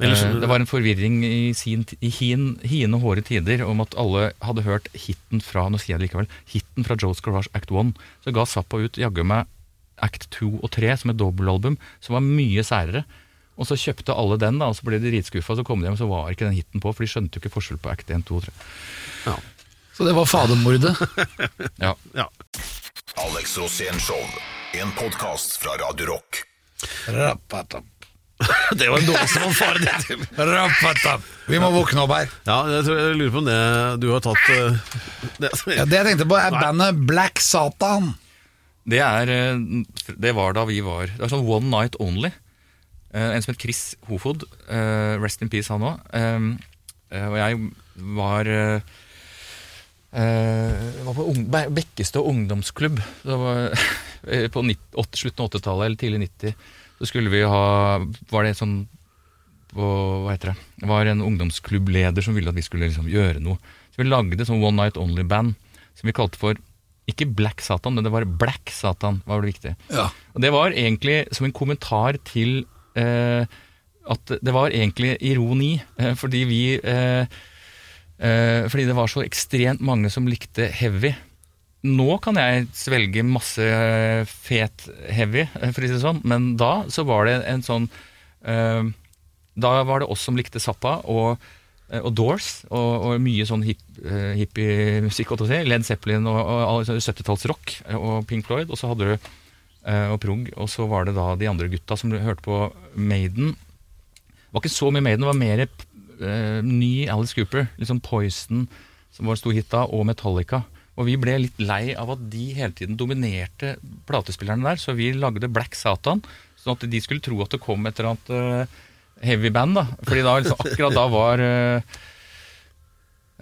Eh, det var en forvirring i, sin, i hin, hine hårde tider om at alle hadde hørt hiten fra nå sier jeg det likevel, hiten fra Joe's Garage Act 1. Så ga Zappa ut jaggu meg Act 2 og 3 som et dobbeltalbum, som var mye særere. Og så kjøpte alle den, da, og så ble de dritskuffa. Så kom de hjem, så var ikke den hiten på, for de skjønte jo ikke forskjell på Act 1, 2 og 3. ja. Så det var fadermordet. (laughs) Ja. ja. Alex Rosén Show. En podkast fra Radio Rock. Rappatam. (laughs) Det var fanfaren hittil. Rappatam. Vi må våkne opp her. Ja, jeg, tror, jeg lurer på om det du har tatt eh, det, Ja, det jeg tenkte på, er bandet Black Satan. Det, er, eh, det var da vi var Det var sånn One Night Only. Eh, En som het Chris Hofod. eh, Rest in peace, han òg. Og jeg var eh, eh, var på ung, Be- Bekkestad ungdomsklubb. Det var (laughs) på nitt- åtte- slutten av 80-tallet eller tidlig 90. Så skulle vi ha Var det sånn Hva heter det? Det var en ungdomsklubbleder som ville at vi skulle liksom gjøre noe. Så vi lagde sånn One Night Only-band som vi kalte for ikke Black Satan, men det var Black Satan. var det viktige. Ja. Og det var egentlig som en kommentar til eh, at det var egentlig ironi, eh, fordi vi eh, eh, Fordi det var så ekstremt mange som likte heavy. Nå kan jeg svelge masse eh, fet heavy, eh, for å si det sånn, men da så var det en sånn eh, Da var det oss som likte Zappa og, og Doors, og, og mye sånn hip, eh, hippiemusikk, si. Led Zeppelin og, og, og 70-tallsrock og Pink Floyd. Og så hadde du og prog, og så var det da de andre gutta som hørte på Maiden. Det var ikke så mye Maiden, det var mer eh, ny Alice Cooper. Sånn Poison, som var stor hit da, og Metallica. Og vi ble litt lei av at de hele tiden dominerte platespillerne der, så vi lagde Black Satan, sånn at de skulle tro at det kom et eller annet uh, heavy band. da. Fordi da liksom, akkurat da var uh,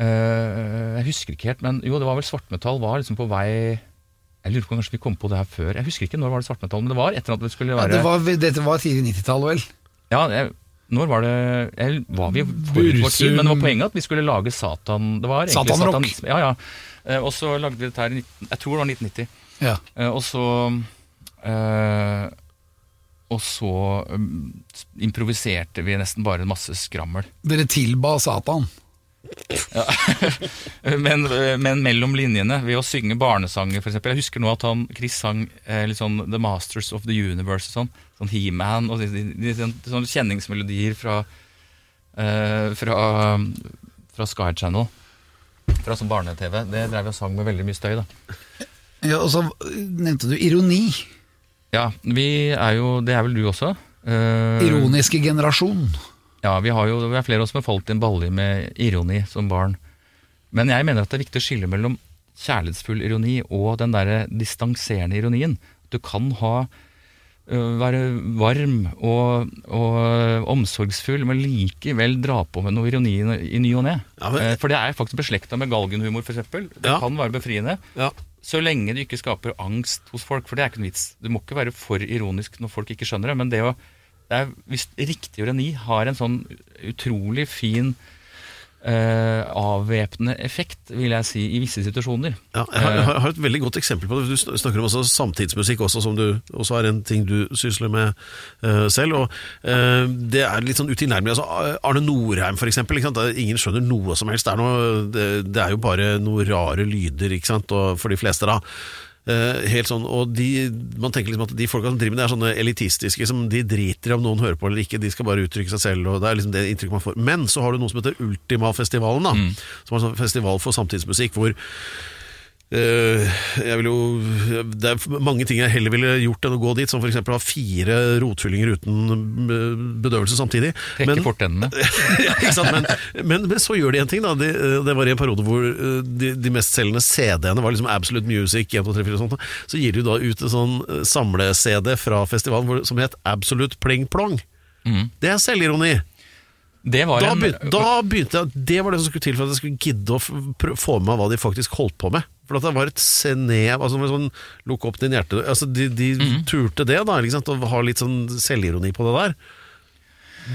uh, Jeg husker ikke helt, men jo, det var vel svartmetall var liksom på vei Jeg lurer på om kanskje vi kom på det her før. Jeg husker ikke når var det svartmetall, men det var etter at det skulle Ja, det var, dette var tidlig 90-tall, vel? ja, jeg, når var det eller, Var vi forut vår tid? Men det var poenget at vi skulle lage Satan Det var egentlig Satanrock. satan Ja, ja. Eh, og så lagde vi dette her i 19, Jeg tror det var 1990. Ja. Eh, og så eh, Og så um, improviserte vi nesten bare masse skrammel. Dere tilba Satan. (laughs) Men, eh, men mellom linjene, ved å synge barnesanger f.eks. Jeg husker nå at han, Chris sang eh, litt sånn The Masters of the Universe og sånn. Sånn He-Man og sånn- sånne kjenningsmelodier fra, eh, fra, fra Sky Channel. Fra sånn barne-TV. Det drev vi og sang med veldig mye støy, da. Ja, og så nevnte du ironi. Ja, vi er jo Det er vel du også? Eh, Ironiske generasjon. Ja, vi, har jo, vi er flere av oss som har falt i en balle med ironi som barn. Men jeg mener at det er viktig å skille mellom kjærlighetsfull ironi og den der distanserende ironien. Du kan ha være varm og, og omsorgsfull, men likevel dra på med noe ironi i ny og ne. Ja, men- Eh, For det er faktisk beslekta med galgenhumor, f.eks. Det Ja. kan være befriende. Ja. Så lenge du ikke skaper angst hos folk, for det er ikke noe vits. Du må ikke være for ironisk når folk ikke skjønner det, men det å er, Hvis riktig ironi har en sånn utrolig fin Uh, avvæpnende effekt, vil jeg si, i visse situasjoner. Ja, jeg har, jeg har- et veldig godt eksempel på det. Du snakker om også samtidsmusikk, også, som du også er en ting du sysler med uh, selv. og uh, Det er litt sånn utilnærmelig. Altså, Arne Norheim, for eksempel. Ingen skjønner noe som helst. Det er, noe, det, det er jo bare noe rare lyder for de fleste, da. Eh, helt sånn, og de, Man tenker liksom at de folka som driver med det, er sånne elitistiske som de driter i om noen hører på eller ikke. De skal bare uttrykke seg selv. og Det er liksom det inntrykket man får. Men så har du noe som heter Ultimafestivalen, da, som er en sånn festival for samtidsmusikk. hvor jo Det er mange ting jeg heller ville gjort enn å gå dit, som f.eks. ha fire rotfyllinger uten eh, bedøvelse samtidig. Trekke fortennene. (laughs) ikke sant? Men, men, men så gjør de en ting. da de, eh, Det var i en periode hvor eh, de, de mestselgende CD-ene var liksom Absolute Music 1, 2, 3, 4 og sånt. Så gir de da ut en sånn eh, samle-CD fra festivalen som het Absolute Pling Plong. Det er selvironi. Det var Da begynte, da begynte jeg Det var det som skulle til for at jeg skulle gidde å få med meg hva de faktisk holdt på med. For at det var et snev altså, sånn, Lukk opp din hjerte altså, De, de Mhm. turte det, da, ikke sant? og ha litt sånn selvironi på det der.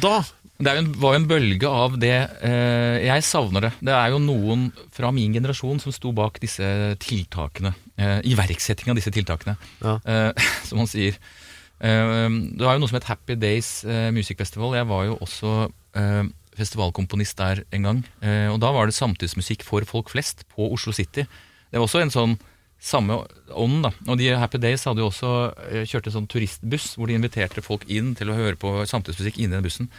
Da Det er jo en, var jo en bølge av det eh, Jeg savner det. Det er jo noen fra min generasjon som sto bak disse tiltakene. Eh, iverksetting av disse tiltakene, Ja. eh, (laughs) som man sier. Eh, det var jo noe som het Happy Days eh, Music Festival. Jeg var jo også festivalkomponist der en gang. Eh, og da var det samtidsmusikk for folk flest på Oslo City. Det var også en sånn samme ånd, da. Og de Happy Days hadde jo også eh, kjørt en sånn turistbuss hvor de inviterte folk inn til å høre på samtidsmusikk inni den bussen.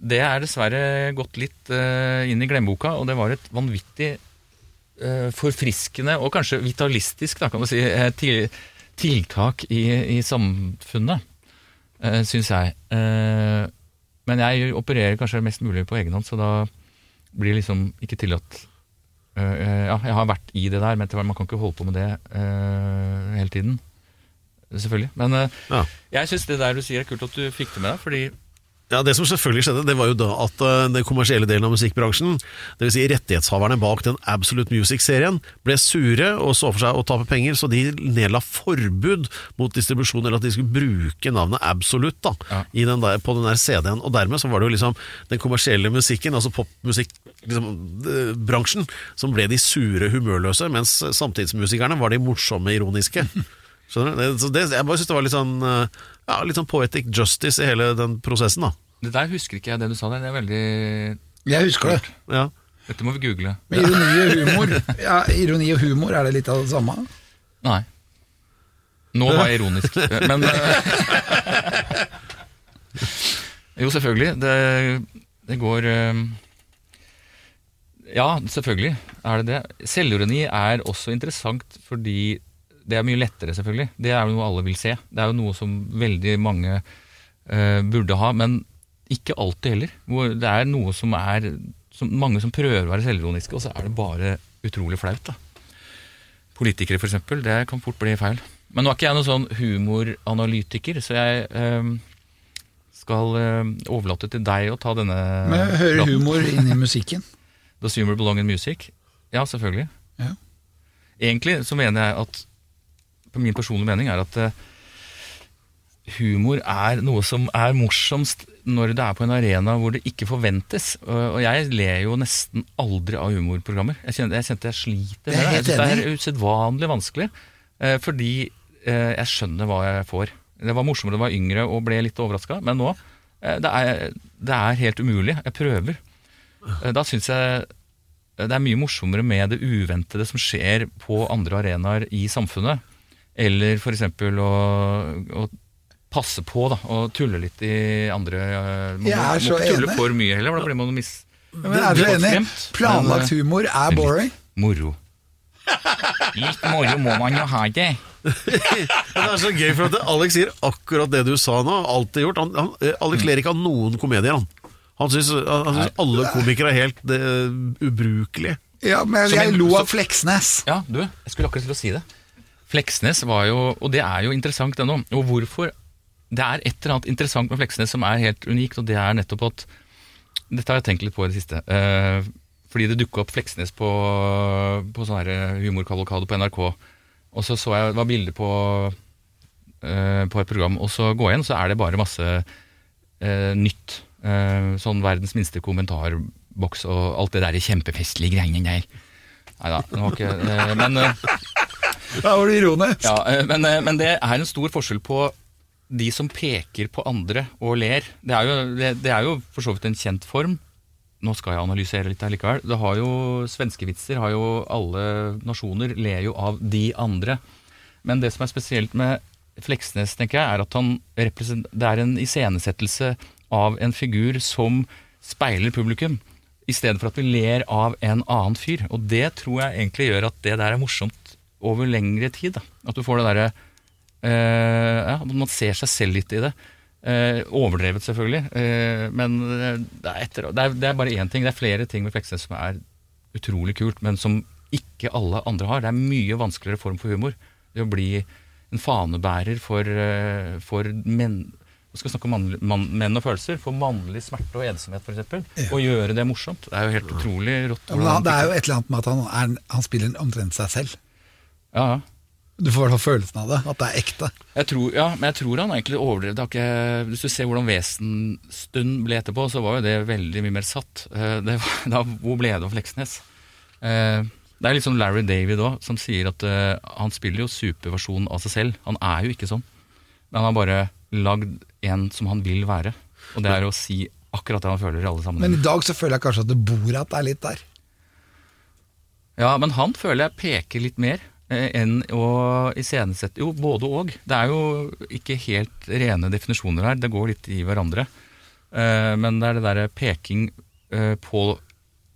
Det er dessverre gått litt eh, inn i glemmeboka, og det var et vanvittig eh, forfriskende og kanskje vitalistisk da, kan du si, eh, til, tiltak i, i samfunnet, syns jeg. Men jeg opererer kanskje mest mulig på egen hånd, så da blir det liksom ikke tillatt uh, Ja, jeg har vært i det der, men man kan ikke holde på med det uh, hele tiden. Selvfølgelig. Men uh, Ja. jeg syns det der du sier er kult at du fikk det med deg, fordi Ja, Det som selvfølgelig skjedde, det var jo da at eh, den kommersielle delen av musikkbransjen, dvs. Si rettighetshaverne bak den Absolute Music-serien, ble sure og så for seg å tape penger, så de nedla forbud mot distribusjon, eller at de skulle bruke navnet Absolute da, Ja. i den der, på den der CD-en. Og dermed så var det jo liksom den kommersielle musikken, altså popmusikkbransjen, liksom, som ble de sure, humørløse, mens samtidsmusikerne var de morsomme, ironiske. (laughs) Skjønner du? Det, så det, jeg bare synes det var litt sånn, eh, ja, litt sånn poetic justice i hele den prosessen, da. Det der husker ikke jeg det du sa der. Det er veldig Jeg husker det. Ja. Dette må vi google. Men ironi og humor. Ja, ironi og humor, er det litt av det samme? Nei. Nå var jeg ironisk. Men eh, (laughs) Jo, selvfølgelig. Det, det går eh, Ja, selvfølgelig er det det. Selvironi er også interessant fordi det er mye lettere, selvfølgelig. Det er jo noe alle vil se. Det er jo noe som veldig mange uh, burde ha, men ikke alltid heller. Det er noe som er som, Mange som prøver å være selvironiske, og så er det bare utrolig flaut. da politikere, f.eks. Det kan fort bli feil. Men nå er ikke jeg noen sånn humoranalytiker, så jeg uh, skal uh, overlate til deg å ta denne Men hører praten. humor inn i musikken? (laughs) Does humor belong in music? Ja, selvfølgelig. Ja. Egentlig så mener jeg at min personlige mening er at eh, humor er noe som er morsomst når det er på en arena hvor det ikke forventes. Og jeg ler jo nesten aldri av humorprogrammer. Jeg kjente jeg, kjente jeg sliter er med det. Jeg synes det er usedvanlig vanskelig, eh, fordi eh, jeg skjønner hva jeg får. Det var morsommere da jeg var yngre og ble litt overraska, men nå det er, det er helt umulig. Jeg prøver. Da syns jeg det er mye morsommere med det uventede som skjer på andre arenaer i samfunnet. Eller f.eks. Å, å passe på da, og tulle litt i andre eh, Man Jeg må, må så ikke tulle enig. for mye heller, for da blir man mis... Men er du enig? Planlagt eh, humor er boring. Litt Moro. Litt moro må man jo ha det. (laughs) Det er så gøy, for at Alex sier akkurat det du sa nå. Alltid gjort. Han, han, eh, Alex ler ikke av noen komedier, han. Han syns, han, han syns alle komikere er helt det, ubrukelige. Ja, men jeg, jeg lo av Fleksnes. Ja, du, jeg skulle akkurat til å si det. Fleksnes var jo, og det er jo interessant ennå, og hvorfor Det er et eller annet interessant med Fleksnes som er helt unikt, og det er nettopp at Dette har jeg tenkt litt på i det siste. eh, fordi det dukka opp Fleksnes på, på sånn her humorkavalkade på NRK. Og så så jeg det var bilder på, eh, på et program, og så går jeg inn, så er det bare masse eh, nytt. Eh, sånn verdens minste kommentarboks og alt det der kjempefestlige greiene der. Nei da, det var ikke eh, Men, eh, (laughs) Da var du ironisk. ja, eh, men, eh, men det er en stor forskjell på de som peker på andre og ler. Det er jo, det, det er jo for så vidt en kjent form. Nå skal jeg analysere litt her likevel. Det har jo, Svenskevitser har jo alle nasjoner ler jo av de andre. Men det som er spesielt med Fleksnes, tenker jeg, er at han det er en iscenesettelse av en figur som speiler publikum, i stedet for at vi ler av en annen fyr. Og det tror jeg egentlig gjør at det der er morsomt over lengre tid. Da. At du får det derre eh, ja, at Man ser seg selv litt i det. Eh, overdrevet, selvfølgelig. Eh, men det er, etter, det, er, det er bare én ting. Det er flere ting med Fleksnes som er utrolig kult, men som ikke alle andre har. Det er mye vanskeligere form for humor. Det å bli en fanebærer for, eh, for menn vi skal snakke om mann, mann, menn og følelser. For mannlig smerte og ensomhet, f.eks. Ja. Og gjøre det morsomt. Det er jo helt utrolig rått. Ja, det er jo et eller annet med at han, er, han spiller omtrent seg selv. Ja, ja. Du får i hvert fall følelsen av det, at det er ekte. Jeg tror, ja, men jeg tror han egentlig overdrev. det. ikke- Hvis du ser hvordan Vesenstund ble etterpå, så var jo det veldig mye mer satt. Eh, Det, var- (laughs) da, hvor ble det av Fleksnes? Eh, Det er litt sånn Larry David òg, som sier at eh, han spiller jo superversjonen av seg selv. Han er jo ikke sånn. Men han har bare lagd en som han vil være. Og det er å si akkurat det han føler i alle Men i dag så føler jeg kanskje at det Borat er litt der. Ja, men han føler jeg peker litt mer enn å iscenesette Jo, både og. Det er jo ikke helt rene definisjoner her, det går litt i hverandre. Eh, men det er det derre peking eh, på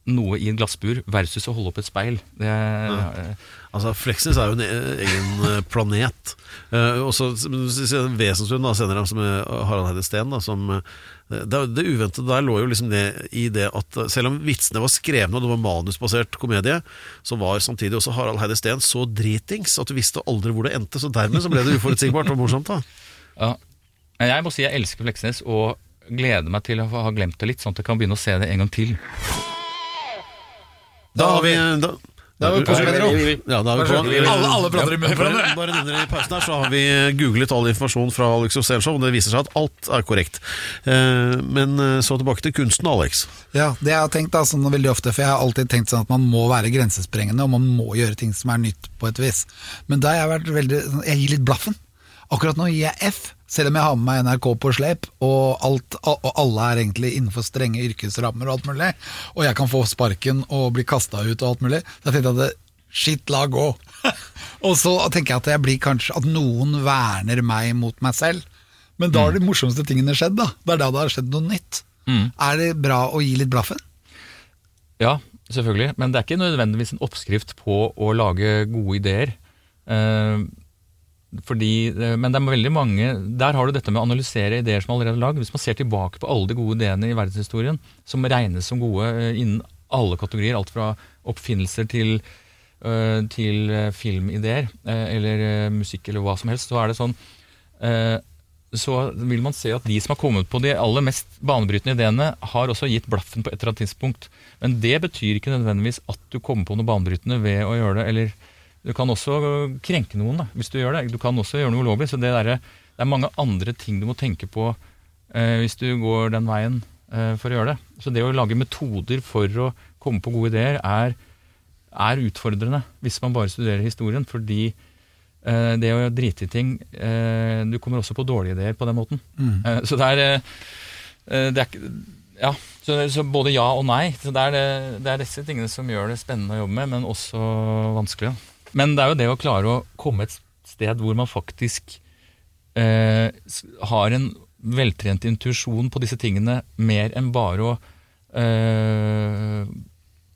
noe i et glassbur versus å holde opp et speil. Det, eh, Altså, Fleksnes er jo en e- egen eh, planet. Uh, og så Vesenstuen senere, som er Harald Heide Steen, da, som eh, det, det uventede der lå jo liksom det i det at eh, selv om vitsene var skrevne og det var manusbasert komedie, så var samtidig også Harald Heide Steen så dritings at du visste aldri hvor det endte. Så dermed så ble det uforutsigbart og morsomt. da (laughs) ja. Jeg må si jeg elsker Fleksnes og gleder meg til å ha glemt det litt, sånn at jeg kan begynne å se det en gang til. Da har vi da, Da er vi på, Ja, da er vi på. Alle, alle prater i munnen på Bare, hverandre. bare under i pausen her så har vi googlet all informasjon fra Alex Rosénshow, og det viser seg at alt er korrekt. Eh, Men eh, så tilbake til kunsten, Alex. Ja, det jeg har tenkt da, sånn veldig ofte, for jeg har alltid tenkt sånn at man må være grensesprengende, og man må gjøre ting som er nytt på et vis. Men da har jeg vært veldig, jeg gir litt blaffen. Akkurat nå gir jeg F, selv om jeg har med meg NRK på slep, og, alt, og alle er egentlig innenfor strenge yrkesrammer og alt mulig, og jeg kan få sparken og bli kasta ut og alt mulig. Så jeg tenkte at det, shit, la gå. (laughs) og så tenker jeg at jeg blir kanskje at noen verner meg mot meg selv. Men da har de morsomste tingene skjedd, da. Det er da det har skjedd noe nytt. Er det bra å gi litt blaffen? Ja, selvfølgelig. Men det er ikke nødvendigvis en oppskrift på å lage gode ideer. Eh, fordi, eh, men det er veldig mange Der har du dette med å analysere ideer som allerede er lagd. Hvis man ser tilbake på alle de gode ideene i verdenshistorien, som regnes som gode eh, innen alle kategorier, alt fra oppfinnelser til, eh, til filmideer eller musikk eller hva som helst, så er det sånn så vil man se at de som har kommet på de aller mest banebrytende ideene, har også gitt blaffen på et eller annet tidspunkt. Men det betyr ikke nødvendigvis at du kommer på noe banebrytende ved å gjøre det. Eller du kan også krenke noen da, hvis du gjør det. Du kan også gjøre noe ulovlig. Så det, der, det er mange andre ting du må tenke på eh, hvis du går den veien eh, for å gjøre det. Så det å lage metoder for å komme på gode ideer er, er utfordrende hvis man bare studerer historien. fordi Eh, det å drite i ting eh, Du kommer også på dårlige ideer på den måten. Eh, så det er, eh, det er Ja, så, så både ja og nei. Så det er, det, det er disse tingene som gjør det spennende å jobbe med, men også vanskelig. da. Men det er jo det å klare å komme et sted hvor man faktisk eh, har en veltrent intuisjon på disse tingene, mer enn bare å eh,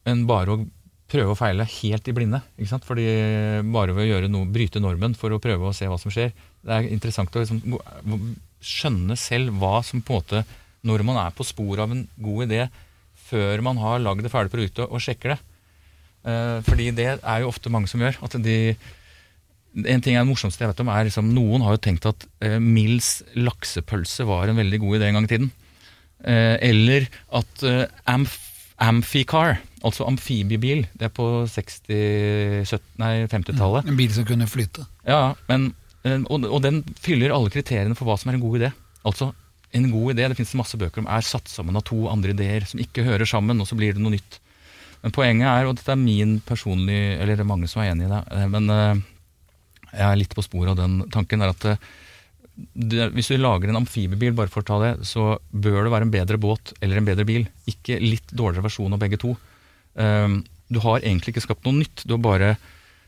enn bare å prøve og feile helt i blinde. Ikke sant? Fordi bare ved å gjøre noe, bryte normen for å prøve å se hva som skjer. Det er interessant å liksom skjønne selv hva som på en måte Når man er på sporet av en god idé før man har lagd det ferdige produktet og sjekker det. Eh, fordi det er jo ofte mange som gjør. At de en ting er det morsomste jeg vet om er liksom, Noen har jo tenkt at eh, Mills laksepølse var en veldig god idé en gang i tiden. Eh, eller at eh, amf Amphicar, altså amfibiebil, det er på 60, 70, nei, 50-tallet. En bil som kunne flyte. Ja, men, eh, og, og den fyller alle kriteriene for hva som er en god idé. Altså, en god idé, det finnes masse bøker om, er satt sammen av to andre ideer som ikke hører sammen, og så blir det noe nytt. Men poenget er, og dette er min personlige, eller det er mange som er enig i det, eh, men eh, jeg er litt på sporet av den tanken, er at eh, hvis du lager en amfibiebil, bare for å ta det, så bør det være en bedre båt eller en bedre bil. Ikke litt dårligere versjon av begge to. Du har egentlig ikke skapt noe nytt, du har bare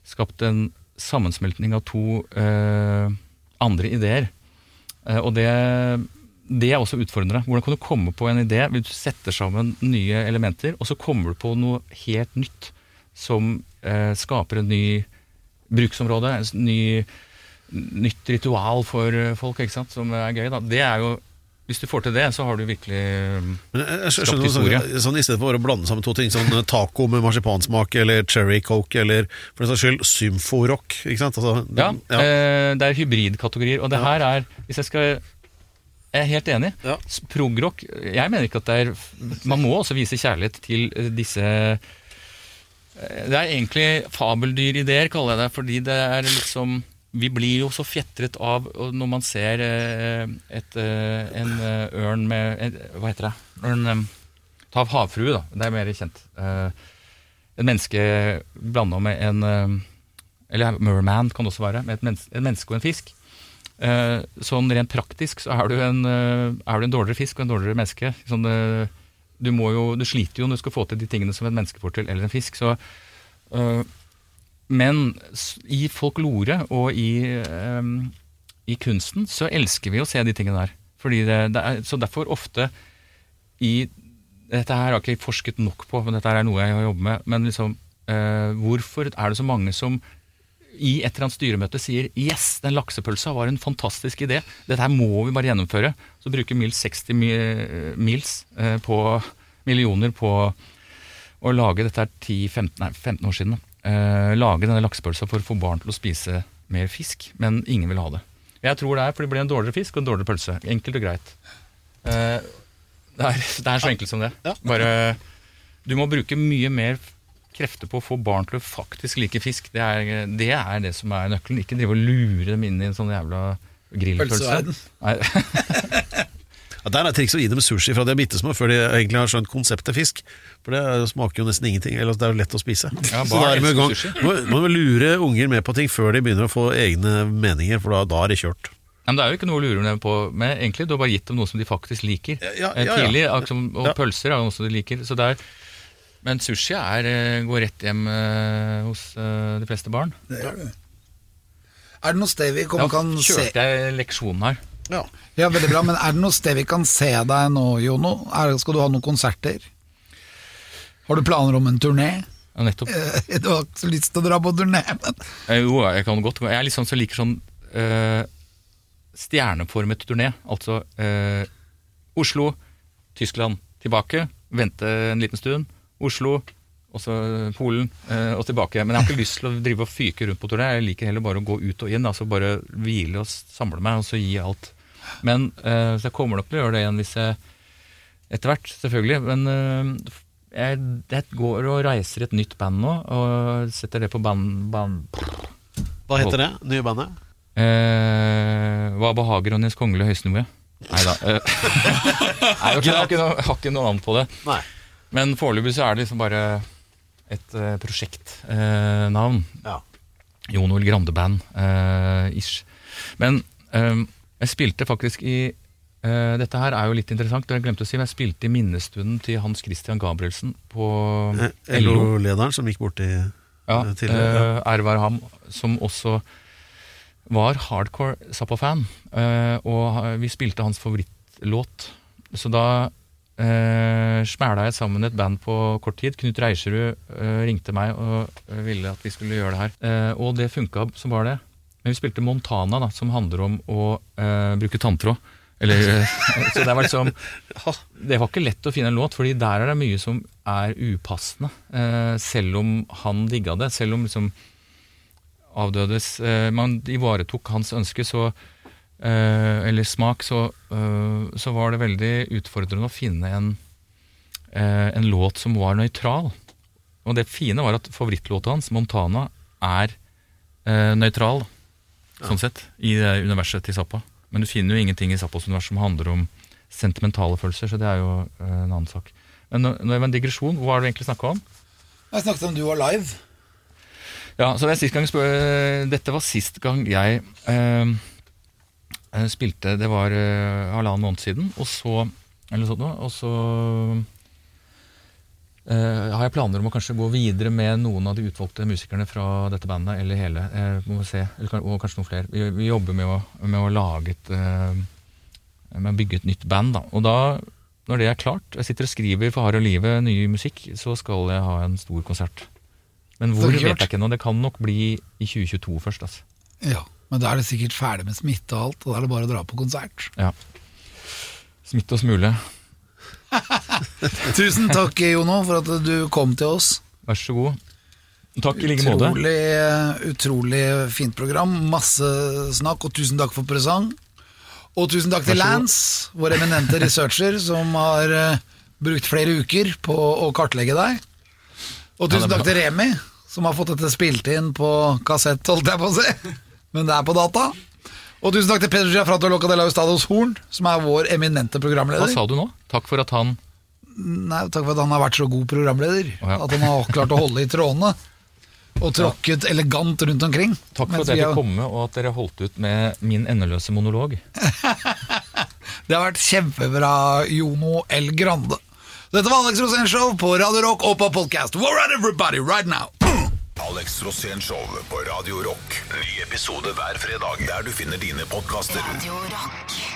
skapt en sammensmeltning av to andre ideer. Og det, det er også utfordrende. Hvordan kan du komme på en idé hvis du setter sammen nye elementer, og så kommer du på noe helt nytt som eh, skaper en ny bruksområde, en ny, nytt ritual for eh, folk, ikke sant, som er gøy. Da. Det er jo, hvis du får til det, så har du virkelig jeg, jeg Skapt skjønner sånn, historie. sånn I stedet for å blande sammen to ting, sånn taco med marsipansmak eller cherry coke eller for den saks skyld symforock. Ikke sant? Altså, Ja, ja. Eh, det er hybridkategorier, og det her er Hvis jeg skal Jeg er helt enig. Ja. Progrock Jeg mener ikke at det er Man må også vise kjærlighet til eh, disse eh, Det er egentlig fabeldyrideer, kaller jeg det, fordi det er liksom vi blir jo så fjetret av når man ser eh, et, en ørn med Hva heter det? Ørn, eh, Ta av havfrue, da. Det er mer kjent. En menneske blanda med en Eller merman kan det også være. Med et menneske, en menneske og en fisk. Eh, Sånn rent praktisk så er du en, eh, er du en dårligere fisk og en dårligere menneske. Sånn, du, jo, du sliter jo når du skal få til de tingene som et menneske får til, eller en fisk. Så eh, men i folklore og i, i kunsten så elsker vi å se de tingene der. Det, det er, så derfor ofte i Dette her har jeg ikke forsket nok på, men dette her er noe jeg har jobbet med. Men liksom, hvorfor er det så mange som i et eller annet styremøte sier Yes, den laksepølsa var en fantastisk idé. Dette her må vi bare gjennomføre. Så bruker Mills 60 mils eh, på millioner på å lage dette er 10-15 nei, 15 år siden. Eh, lage denne laksepølsa for å få barn til å spise mer fisk, men ingen vil ha det. Jeg tror det er fordi det blir en dårligere fisk og en dårligere pølse. Enkelt og greit. Eh, det, er, det er så enkelt som det. Bare Du må bruke mye mer krefter på å få barn til å faktisk like fisk. Det er det, er det som er nøkkelen. Ikke drive og lure dem inn i en sånn jævla grillpølse. (laughs) Ja, der er trikset å gi dem sushi fra de er bitte små, før de egentlig har skjønt konseptet fisk. For det smaker jo nesten ingenting. Eller det er jo lett å spise. Ja, Så barn da er med gang. Må, må lure unger med på ting før de begynner å få egne meninger, for da, da er det kjørt. Men det er jo ikke noe å lure dem på med, egentlig. Du har bare gitt dem noe som de faktisk liker. Ja, ja, ja, ja. Tidlig, Og pølser er noe som de liker. Så det er, men sushi er, eh, går rett hjem eh, hos eh, de fleste barn. Det gjør det. Er det noe sted vi Da kommer, kan se kjørte jeg leksjonen her. Ja. Ja, veldig bra, men er det noe sted vi kan se deg nå, Jono? Er, skal du ha noen konserter? Har du planer om en turné? Ja, nettopp. Jeg, (laughs) Du har ikke så lyst til å dra på turné, men Jo, jeg kan godt. Jeg er litt sånn som liker sånn øh, stjerneformet turné. Altså øh, Oslo, Tyskland, tilbake, vente en liten stund. Oslo, og så Polen, eh, og tilbake. Men jeg har ikke lyst til å drive og fyke rundt på turné. Jeg liker heller bare å gå ut og inn. altså Bare hvile og samle meg, og så gi alt. Men eh, så jeg kommer nok til å gjøre det igjen hvis jeg Etter hvert, selvfølgelig. Men eh, jeg, jeg går og reiser et nytt band nå, og setter det på band... band Hva heter det nye bandet? Eh, hva behager Nils Kongelige høysnoe? (laughs) Nei da. Eh, jeg har ikke, noe, navn på det. Nei. Men foreløpig så er det liksom bare et uh, prosjektnavn. Ja. Jon Ol Grande Band. uh, ish. Men um, jeg spilte faktisk i eh, Dette her er jo litt interessant, det jeg glemte å si. men Jeg spilte i minnestunden til Hans Christian Gabrielsen på Eh, LO. LO-lederen som gikk bort i Ja, eh, tidligere. eh, ære ham, som også var hardcore Zappa-fan. eh, og vi spilte hans favorittlåt. Så da uh, smæla jeg sammen et band på kort tid. Knut Reiserud uh, ringte meg og eh, ville at vi skulle gjøre det her. Uh, og det funka som var det. Men vi spilte Montana, da, som handler om å bruke tanntråd. Eller, (laughs) så det var liksom Det var ikke lett å finne en låt, Fordi der er det mye som er upassende. Selv om han digga det. Selv om liksom avdødes Man ivaretok hans ønske, så Eller smak, så, eh, så var det veldig utfordrende å finne en, eh, en låt som var nøytral. Og det fine var at favorittlåta hans, 'Montana', er eh, nøytral, sånn sett, i det universet til Zappa. Men du finner jo ingenting i Zappas univers som handler om sentimentale følelser, så det er jo eh, en annen sak. Men nå, er det en digresjon. Hva har du egentlig snakka om? Jeg snakket om du var live. Ja, så det er sist gang spør, Dette var sist gang jeg eh, eh, spilte Det var eh, halvannen måned siden, og så Eller sånt. Og så uh, har jeg planer om å kanskje gå videre med noen av de utvalgte musikerne fra dette bandet, eller hele. uh, må vi se, eller, og kanskje noen flere. Vi, vi jobber med å, med å lage et uh, Med å bygge et nytt band. Da. Og da, når det er klart, jeg sitter og skriver for harde livet ny musikk, så skal jeg ha en stor konsert. Men hvor vet jeg ikke nå. Det kan nok bli i 2022 først. Altså. Ja, Men da er det sikkert ferdig med smitte og alt, og da er det bare å dra på konsert. Ja. Smitte og smule. (laughs) Tusen takk, Jono, for at du kom til oss. Vær så god. Takk i like måte. Utrolig, utrolig fint program. Masse snakk, og tusen takk for presang. Og tusen takk til. Lance, vår eminente researcher, (laughs) som har uh, brukt flere uker på å kartlegge deg. Og tusen ja, takk til Remi, som har fått dette spilt inn på kassett, holdt jeg på å si. Men det er på data. Og tusen takk til Pedro Giafrato Loca de la Ustados Horn, som er vår eminente programleder. Hva sa du nå? Takk for at han Nei, takk for at han har vært så god programleder. Oh, ja. At han har klart å holde i trådene. Og tråkket elegant rundt omkring. Takk for at jeg fikk har- komme, og at dere holdt ut med min endeløse monolog. (laughs) Det har vært kjempebra, Jono L. Grande. Dette var Alex Rosén Show på Radio Rock og på podcast. Where are everybody right now? Alex Rosénshow på Radio Rock. Ny episode hver fredag der du finner dine podkaster. Radio Rock.